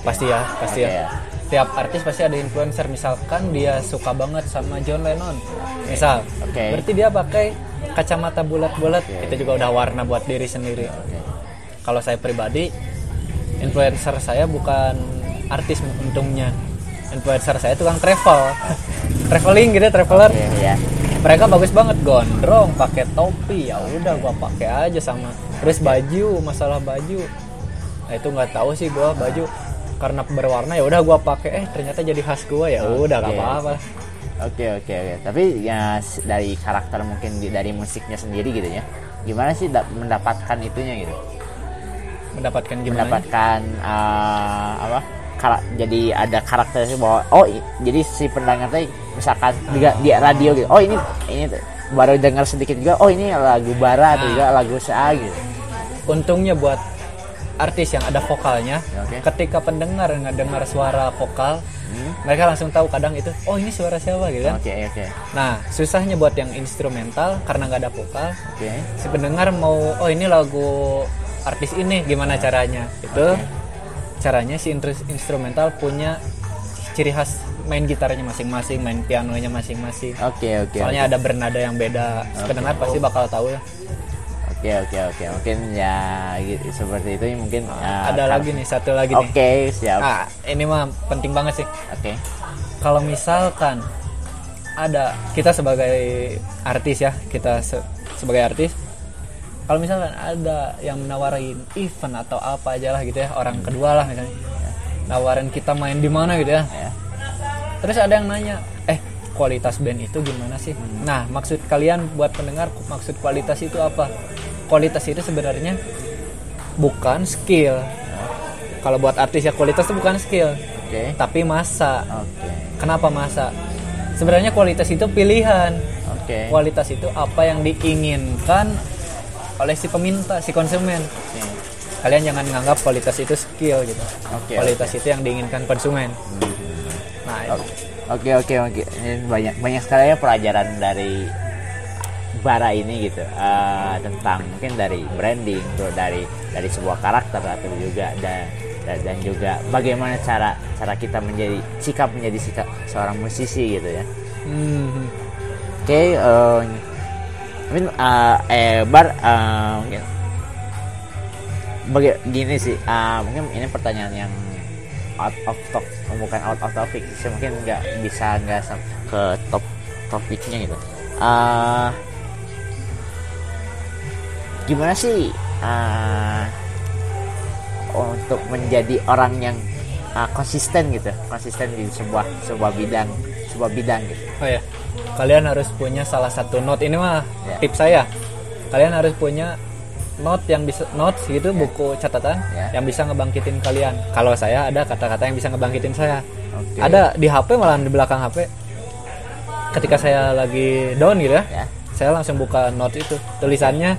pasti ya pasti Oke, ya ya. Tiap artis pasti ada influencer. Misalkan dia suka banget sama John Lennon. Misal Oke. berarti dia pakai kacamata bulat-bulat. Oke. itu juga udah warna buat diri sendiri. Oke. kalau saya pribadi influencer saya bukan artis untungnya. Influencer saya tukang travel. Traveling gitu traveler. Oke, ya. mereka bagus banget gondrong pakai topi. Ya udah gua pakai aja sama. Terus baju masalah baju. Nah itu nggak tahu sih gua baju karena berwarna ya udah gua pakai eh ternyata jadi khas gua ya udah nggak Oke. apa-apa Oke oke oke. Tapi ya dari karakter mungkin dari musiknya sendiri gitu ya. Gimana sih da- mendapatkan itunya gitu? mendapatkan gimana Mendapatkan ah, apa? kara- jadi ada karakter sih bahwa oh i- jadi si pendengar teh misalkan juga di radio gitu. Oh ini ini baru dengar sedikit juga. Oh ini lagu bara atau Nah. juga lagu sa gitu. untungnya buat artis yang ada vokalnya Oke. ketika pendengar nggak dengar suara vokal Hmm. mereka langsung tahu kadang itu oh ini suara siapa gitu kan? Oke oke. Nah susahnya buat yang instrumental karena nggak ada vokal. Oke. si pendengar mau oh ini lagu artis ini gimana caranya? Itu caranya si instrumental punya ciri khas main gitarnya masing-masing main pianonya masing-masing. Oke oke. soalnya ada bernada yang beda. Si pendengar pasti bakal tahu ya Oke oke oke. Mungkin ya gitu, seperti itu mungkin. ya, ada lagi nih satu lagi nih Oke siap. ah ini mah penting banget sih Oke. kalau misalkan ada kita sebagai artis ya kita se- sebagai artis kalau misalkan ada yang menawarin event atau apa aja lah gitu ya orang kedua lah misalnya nawarin kita main di mana gitu ya Ya. terus ada yang nanya eh kualitas band itu gimana sih nah maksud kalian buat pendengar maksud kualitas itu apa kualitas itu sebenarnya bukan skill kalau buat artis ya kualitas itu bukan skill Oke. tapi masa Oke. Kenapa masa? Sebenarnya kualitas itu pilihan. Oke. Kualitas itu apa yang diinginkan oleh si peminta, si konsumen. Oke. Kalian jangan menganggap kualitas itu skill gitu. Oke, kualitas itu yang diinginkan konsumen. Nah, itu. Oke oke oke. Ini banyak banyak sekali ya pelajaran dari bara ini gitu Eh, tentang mungkin dari branding tuh dari dari sebuah karakter atau juga dan dan, juga bagaimana cara cara kita menjadi sikap menjadi sikap seorang musisi gitu ya. Hmm, Oke, eh, mungkin eh, eh bar eh, mungkin baga- gini sih, eh, mungkin ini pertanyaan yang out of top, bukan out of topic, sih mungkin nggak bisa nggak ke top topiknya gitu. Eh, gimana sih eh, untuk menjadi orang yang eh, konsisten gitu, konsisten di sebuah sebuah bidang, sebuah bidang gitu. Oh ya. Kalian harus punya salah satu note ini mah Ya. tips saya. Kalian harus punya note yang bisa notes gitu buku catatan Ya. yang bisa ngebangkitin kalian. Kalau saya ada kata-kata yang bisa ngebangkitin saya. Oke. Ada di HP malah di belakang HP. Ketika saya lagi down gitu ya, Ya. saya langsung buka note itu. Tulisannya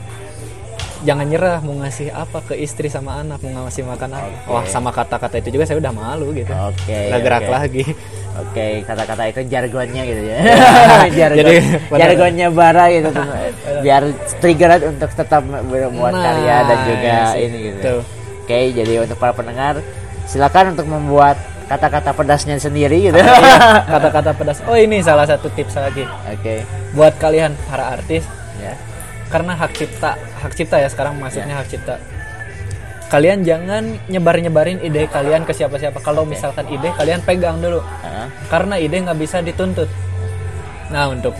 jangan nyerah mau ngasih apa ke istri sama anak mau ngasih makan apa. Oke. Wah, sama kata-kata itu juga saya udah malu gitu. Oke, Nggak gerak oke. lagi. Oke, kata-kata itu jargonnya gitu ya. Jargon, Jadi, jargonnya bara gitu. Biar trigger untuk tetap membuat Nah, karya dan juga sih. ini gitu. Tuh. Oke, jadi untuk para pendengar silakan untuk membuat kata-kata pedasnya sendiri gitu. Iya, kata-kata pedas. Oh ini salah satu tips lagi Oke. buat kalian para artis Ya. Karena hak cipta hak cipta ya sekarang maksudnya hak cipta. Kalian jangan nyebar-nyebarin ide kalian ke siapa-siapa. Kalau misalkan ide kalian pegang dulu Heeh. karena ide nggak bisa dituntut. Nah untuk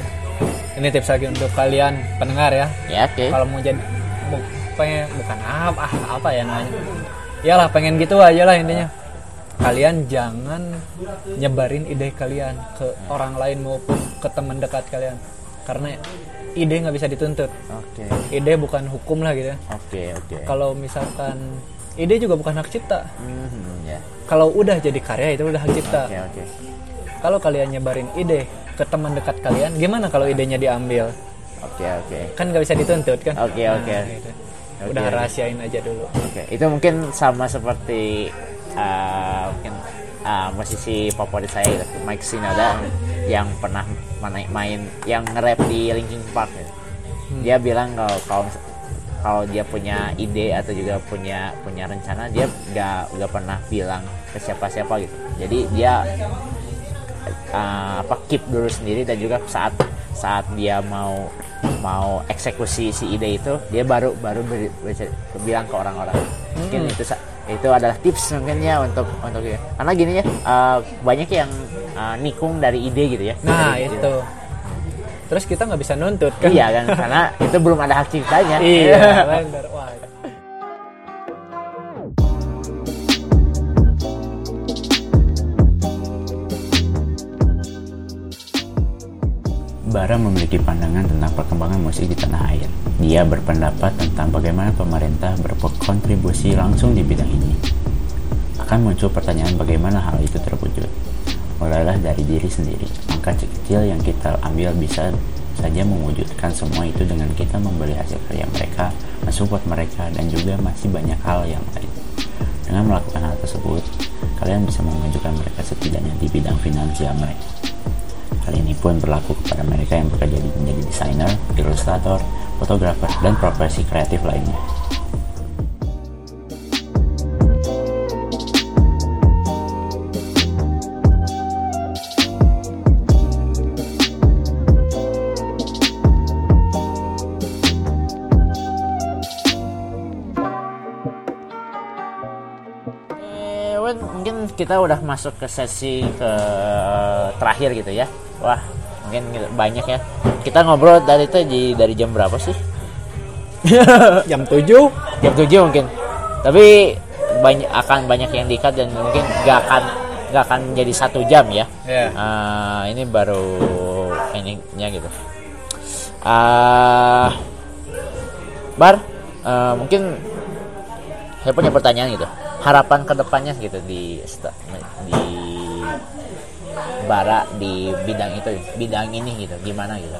ini tips lagi untuk kalian pendengar ya. Ya, oke. Kalau mau jadi bu- pengen bukan apa ah, apa ya namanya. Iyalah pengen gitu aja lah intinya. Kalian jangan nyebarin ide kalian ke orang lain maupun ke teman dekat kalian. Karena ide nggak bisa dituntut. Oke. Ide bukan hukum lah gitu. Oke, oke. Kalau misalkan ide juga bukan hak cipta. Hmm, ya, Ya. kalau udah jadi karya itu udah hak cipta Oke, oke. kalau kalian nyebarin ide ke teman dekat kalian gimana kalau idenya diambil Oke, oke. kan nggak bisa dituntut kan Oke, Nah, oke. gitu. Oke, udah rahasiain aja dulu Oke, itu mungkin sama seperti uh, mungkin uh, musisi favorit saya Mike Shinoda yang pernah main, main yang nge-rap di Linkin Park. gitu. Dia bilang kalau kalau kalau dia punya ide atau juga punya punya rencana dia nggak nggak pernah bilang ke siapa-siapa gitu. Jadi dia uh, apa keep dulu sendiri dan juga saat saat dia mau mau eksekusi si ide itu dia baru baru ber- ber- bilang ke orang-orang mungkin itu sa- itu adalah tips mungkin ya untuk untuk ya. karena gini ya uh, banyak yang uh, nikung dari ide gitu ya. Nah Dari itu. Terus kita nggak bisa nuntut kan? Iya kan karena itu belum ada hak ciptanya. Iya benar wah Bara memiliki pandangan tentang perkembangan musik di tanah air. Dia berpendapat tentang bagaimana pemerintah berkontribusi langsung di bidang ini. Akan muncul pertanyaan bagaimana hal itu terwujud. Mulailah dari diri sendiri. Langkah kecil yang kita ambil bisa saja mewujudkan semua itu dengan kita membeli hasil karya mereka, mensupport mereka, dan juga masih banyak hal yang lain. Dengan melakukan hal tersebut, kalian bisa memajukan mereka setidaknya di bidang finansial mereka. Hal ini pun berlaku kepada mereka yang bekerja di menjadi desainer, ilustrator, fotografer, dan profesi kreatif lainnya. Eh, mungkin kita udah masuk ke sesi ke terakhir gitu ya. Wah, mungkin banyak ya. Kita ngobrol dari tadi dari jam berapa sih? jam 7 Jam 7 mungkin. Tapi banyak akan banyak yang dikat dan mungkin gak akan gak akan jadi satu jam ya. ya Ah, ini baru ininya gitu. Ah, bar, eh, mungkin saya punya pertanyaan gitu. Harapan ke depannya gitu di di bara di bidang itu, bidang ini gitu, gimana gitu?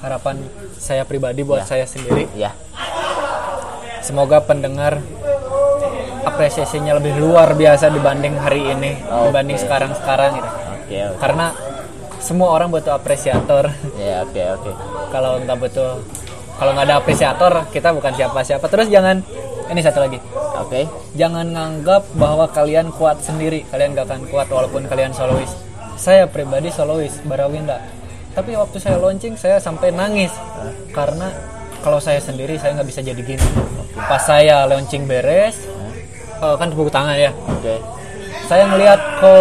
harapan saya pribadi buat Ya. saya sendiri Ya, semoga pendengar apresiasinya lebih luar biasa dibanding hari ini Oke. dibanding sekarang sekarang gitu oke, oke. karena semua orang butuh apresiator Ya, oke, oke. kalau nggak butuh kalau nggak ada apresiator kita bukan siapa-siapa terus jangan ini satu lagi. Oke. jangan nganggap bahwa kalian kuat sendiri. Kalian gak akan kuat walaupun kalian solois. Saya pribadi solois Barawinda. Tapi waktu saya launching saya sampai nangis. Karena kalau saya sendiri saya nggak bisa jadi gini. Pas saya launching beres eh, kan tepuk tangan ya. Oke. saya ngelihat ke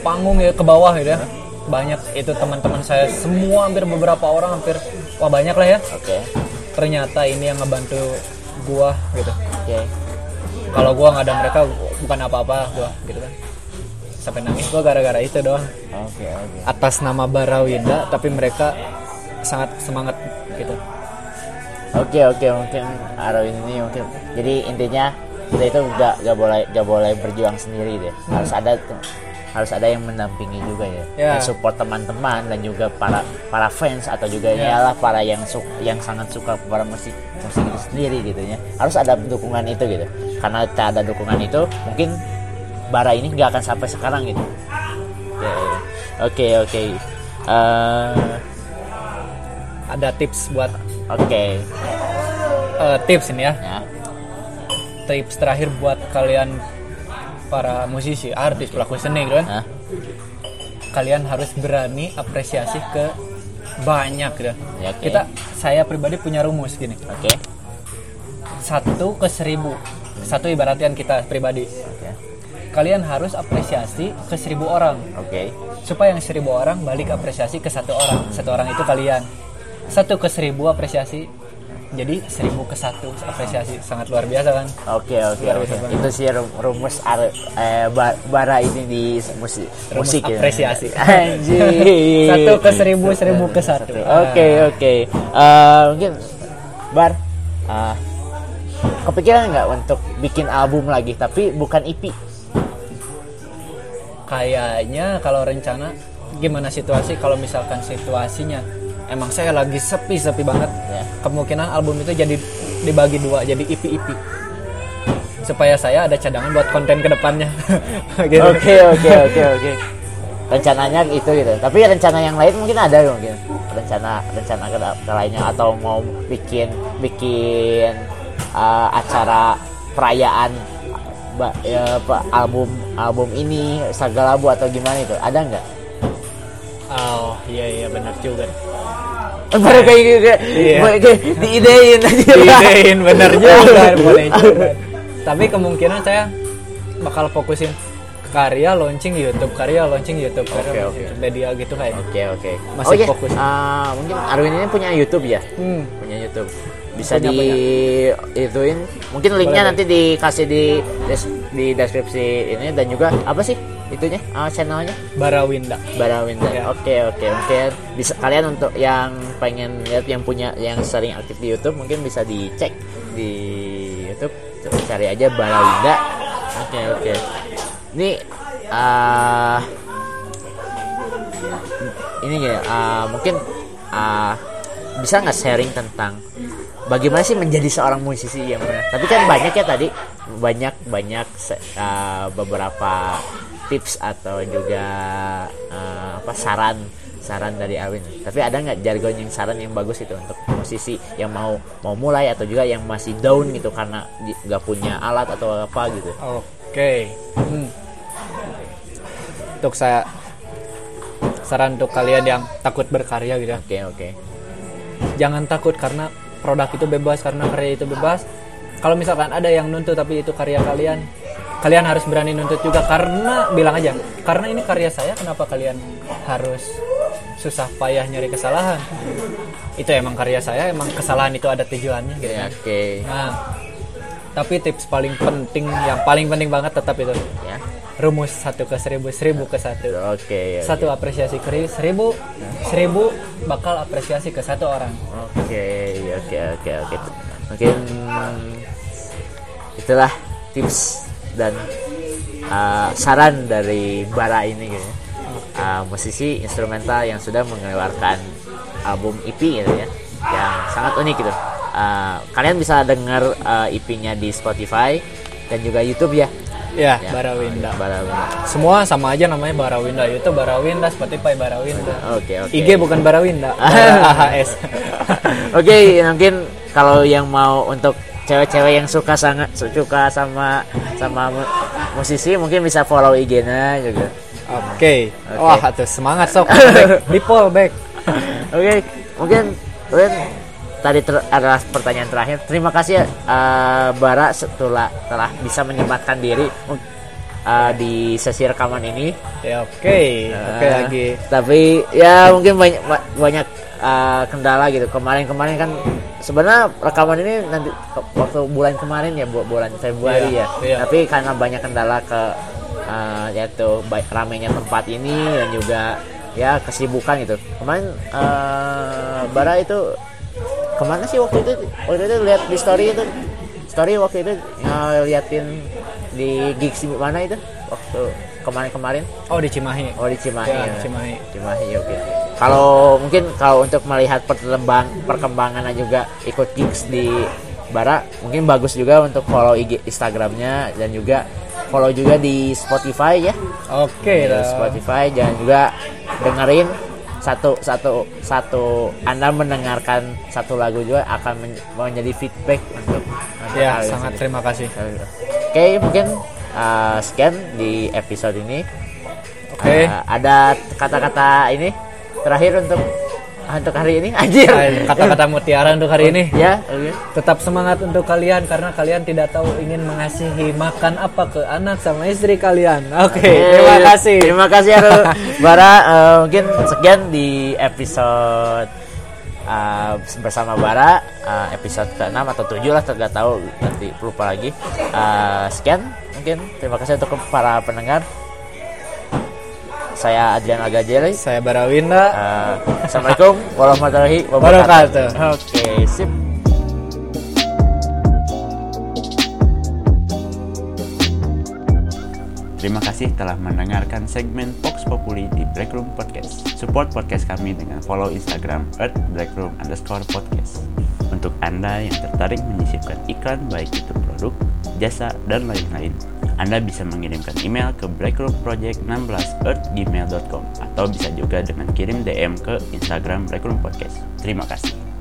panggung ya ke bawah gitu ya. Banyak itu teman-teman saya. Semua hampir beberapa orang hampir wah banyak lah ya. Oke. ternyata ini yang ngebantu gua gitu. Oke. kalau gua nggak ada mereka bukan apa-apa gua gitu kan. Sampai nangis gua gara-gara itu doang. Oke, oke. atas nama Barawinda tapi mereka sangat semangat gitu. Oke oke mungkin Arwin ini mungkin jadi intinya kita itu nggak nggak boleh nggak boleh berjuang sendiri deh. Harus ada harus ada yang mendampingi juga ya, Ya. Dan support teman-teman dan juga para para fans atau juga Ya. ialah para yang su- yang sangat suka kepada musik musik itu sendiri gitu ya. Harus ada dukungan itu gitu. Karena tak ada dukungan itu mungkin bara ini nggak akan sampai sekarang gitu. Oke oke. Eh, ada tips buat oke. eh, tips ini ya. Ya. Tips terakhir buat kalian para musisi artis pelaku seni gitu kan? Hah? kalian harus berani apresiasi ke banyak gitu. Ya, oke. kita saya pribadi punya rumus gini. Oke. Satu ke seribu. Satu ibaratkan kita pribadi. Oke. Kalian harus apresiasi ke seribu orang. Oke. Supaya yang seribu orang balik apresiasi ke satu orang. Satu orang itu kalian. Satu ke seribu apresiasi jadi seribu ke satu apresiasi sangat luar biasa kan Oke oke Luar oke. banget. Itu sih rum- rumus ar- eh, ba- bara ini di musik Rumus musik ya. apresiasi. Anjir. satu ke seribu seribu ke satu Oke oke. Eh, mungkin bar eh, kepikiran nggak untuk bikin album lagi tapi bukan EP kayaknya kalau rencana gimana situasi kalau misalkan situasinya emang saya lagi sepi sepi banget Ya. kemungkinan album itu jadi dibagi dua jadi EP supaya saya ada cadangan buat konten ke depannya gitu. Oke oke oke oke. Rencananya itu gitu. Tapi rencana yang lain mungkin ada mungkin. Rencana rencana ke, ke lainnya atau mau bikin bikin uh, acara perayaan ba- ya, album album ini Saga Labu atau gimana itu? Ada nggak? oh iya iya benar juga Baru kayak gitu kayak, Iya. diidein aja. Diidein bener juga boleh juga. Tapi kemungkinan saya bakal fokusin karya launching YouTube, karya launching YouTube, karya launching oke. YouTube. media gitu kayak. Oke oke. Masih oh, iya. fokus. Ah, mungkin Arwin ini punya YouTube ya? Hmm. punya YouTube bisa Punya, di ituin mungkin linknya Boleh, nanti dikasih di des- di deskripsi ini dan juga apa sih itunya? Ah, channelnya? Barawinda. Barawinda. Ya. oke oke mungkin bisa kalian untuk yang pengen lihat yang punya yang sering aktif di YouTube mungkin bisa dicek di YouTube. Cari aja Barawinda. Oke oke. Ini ah ini ya ah, mungkin ah, bisa nggak sharing tentang bagaimana sih menjadi seorang musisi? Yang benar. Tapi kan banyak ya tadi. Banyak banyak ah, beberapa tips atau juga ah, apa saran. Saran dari Alwin tapi ada nggak jargon yang saran yang bagus itu untuk musisi yang mau mau mulai atau juga yang masih down gitu karena nggak punya alat atau apa gitu? Oke. Hmm. Untuk saya saran untuk kalian yang takut berkarya gitu ya. oke oke. Jangan takut karena produk itu bebas karena karya itu bebas. Kalau misalkan ada yang nuntut tapi itu karya kalian, kalian harus berani nuntut juga karena bilang aja, karena ini karya saya kenapa kalian harus susah payah nyari kesalahan? Itu emang karya saya, emang kesalahan itu ada tujuannya gitu. oke oke Nah, tapi tips paling penting yang paling penting banget tetap itu ya rumus satu ke seribu seribu ke satu oke ya. satu apresiasi ke seribu seribu bakal apresiasi ke satu orang Oke, oke, oke, oke. Mungkin itulah tips dan uh, saran dari Bara ini gitu ya. Uh, musisi instrumental yang sudah mengeluarkan album EP gitu ya. Yang sangat unik gitu. Uh, kalian bisa dengar uh, EP-nya di Spotify dan juga YouTube ya. Ya, Ya, Barawinda Barawinda. semua sama aja namanya Barawinda YouTube Barawinda Spotify Barawinda Oke, oke. IG bukan Barawinda Bara AHS Oke, mungkin kalau yang mau untuk cewek-cewek yang suka sangat suka sama sama mu- musisi mungkin bisa follow IG-nya juga. Oke. Oke. Wah, tuh semangat sok. Di back. Oke, mungkin mungkin tadi ter- adalah pertanyaan terakhir. Terima kasih ya eh, Bara setelah telah bisa menyempatkan diri eh, di sesi rekaman ini. Ya oke. Oke Eh, lagi. Tapi ya mungkin banyak ba- banyak uh, kendala gitu. Kemarin-kemarin kan sebenarnya rekaman ini nanti waktu bulan kemarin ya bu- bulan Februari Iya, ya. iya. Tapi karena banyak kendala ke uh, yaitu baik ramainya tempat ini dan juga ya kesibukan gitu. Kemarin uh, Bara itu ke mana sih waktu itu? Waktu itu lihat di story itu story waktu itu ngeliatin di gigs di mana itu waktu kemarin-kemarin Oh di Cimahi. Oh di Cimahi. Ya, ya. Cimahi. Cimahi oke. Kalau mungkin kalau untuk melihat perkembang perkembangan dan juga ikut gigs di Bara, mungkin bagus juga untuk follow IG Instagramnya dan juga follow juga di Spotify ya. Oke. Di dah. Spotify dan juga dengerin satu satu satu Anda mendengarkan satu lagu juga akan men- menjadi feedback untuk untuk Ya kalian sangat sendiri. terima kasih. Oke, mungkin uh, sekian di episode ini. Oke. Uh, ada kata-kata ini terakhir untuk untuk hari ini? Anjir. Kata-kata mutiara untuk hari ini. ya. Tetap semangat untuk kalian karena kalian tidak tahu ingin mengasihi makan apa ke anak sama istri kalian. Oke, terima Eh, kasih. terima kasih Aru. Bara Uh, mungkin sekian di episode uh, bersama Bara uh, episode ke-6 atau 7 lah tidak tahu nanti lupa lagi. Uh, sekian mungkin. Terima kasih untuk para pendengar saya Adrian Agajeli Saya Barawinda. Uh, Assalamualaikum warahmatullahi wabarakatuh. Oke, sip. Terima kasih telah mendengarkan segmen Vox Populi di Breakroom Podcast. Support podcast kami dengan follow Instagram at Breakroom underscore podcast. Untuk Anda yang tertarik menyisipkan iklan baik itu produk, jasa, dan lain-lain, Anda bisa mengirimkan email ke breakroomproject16 at gmail.com atau bisa juga dengan kirim DM ke Instagram Breakroom Podcast. Terima kasih.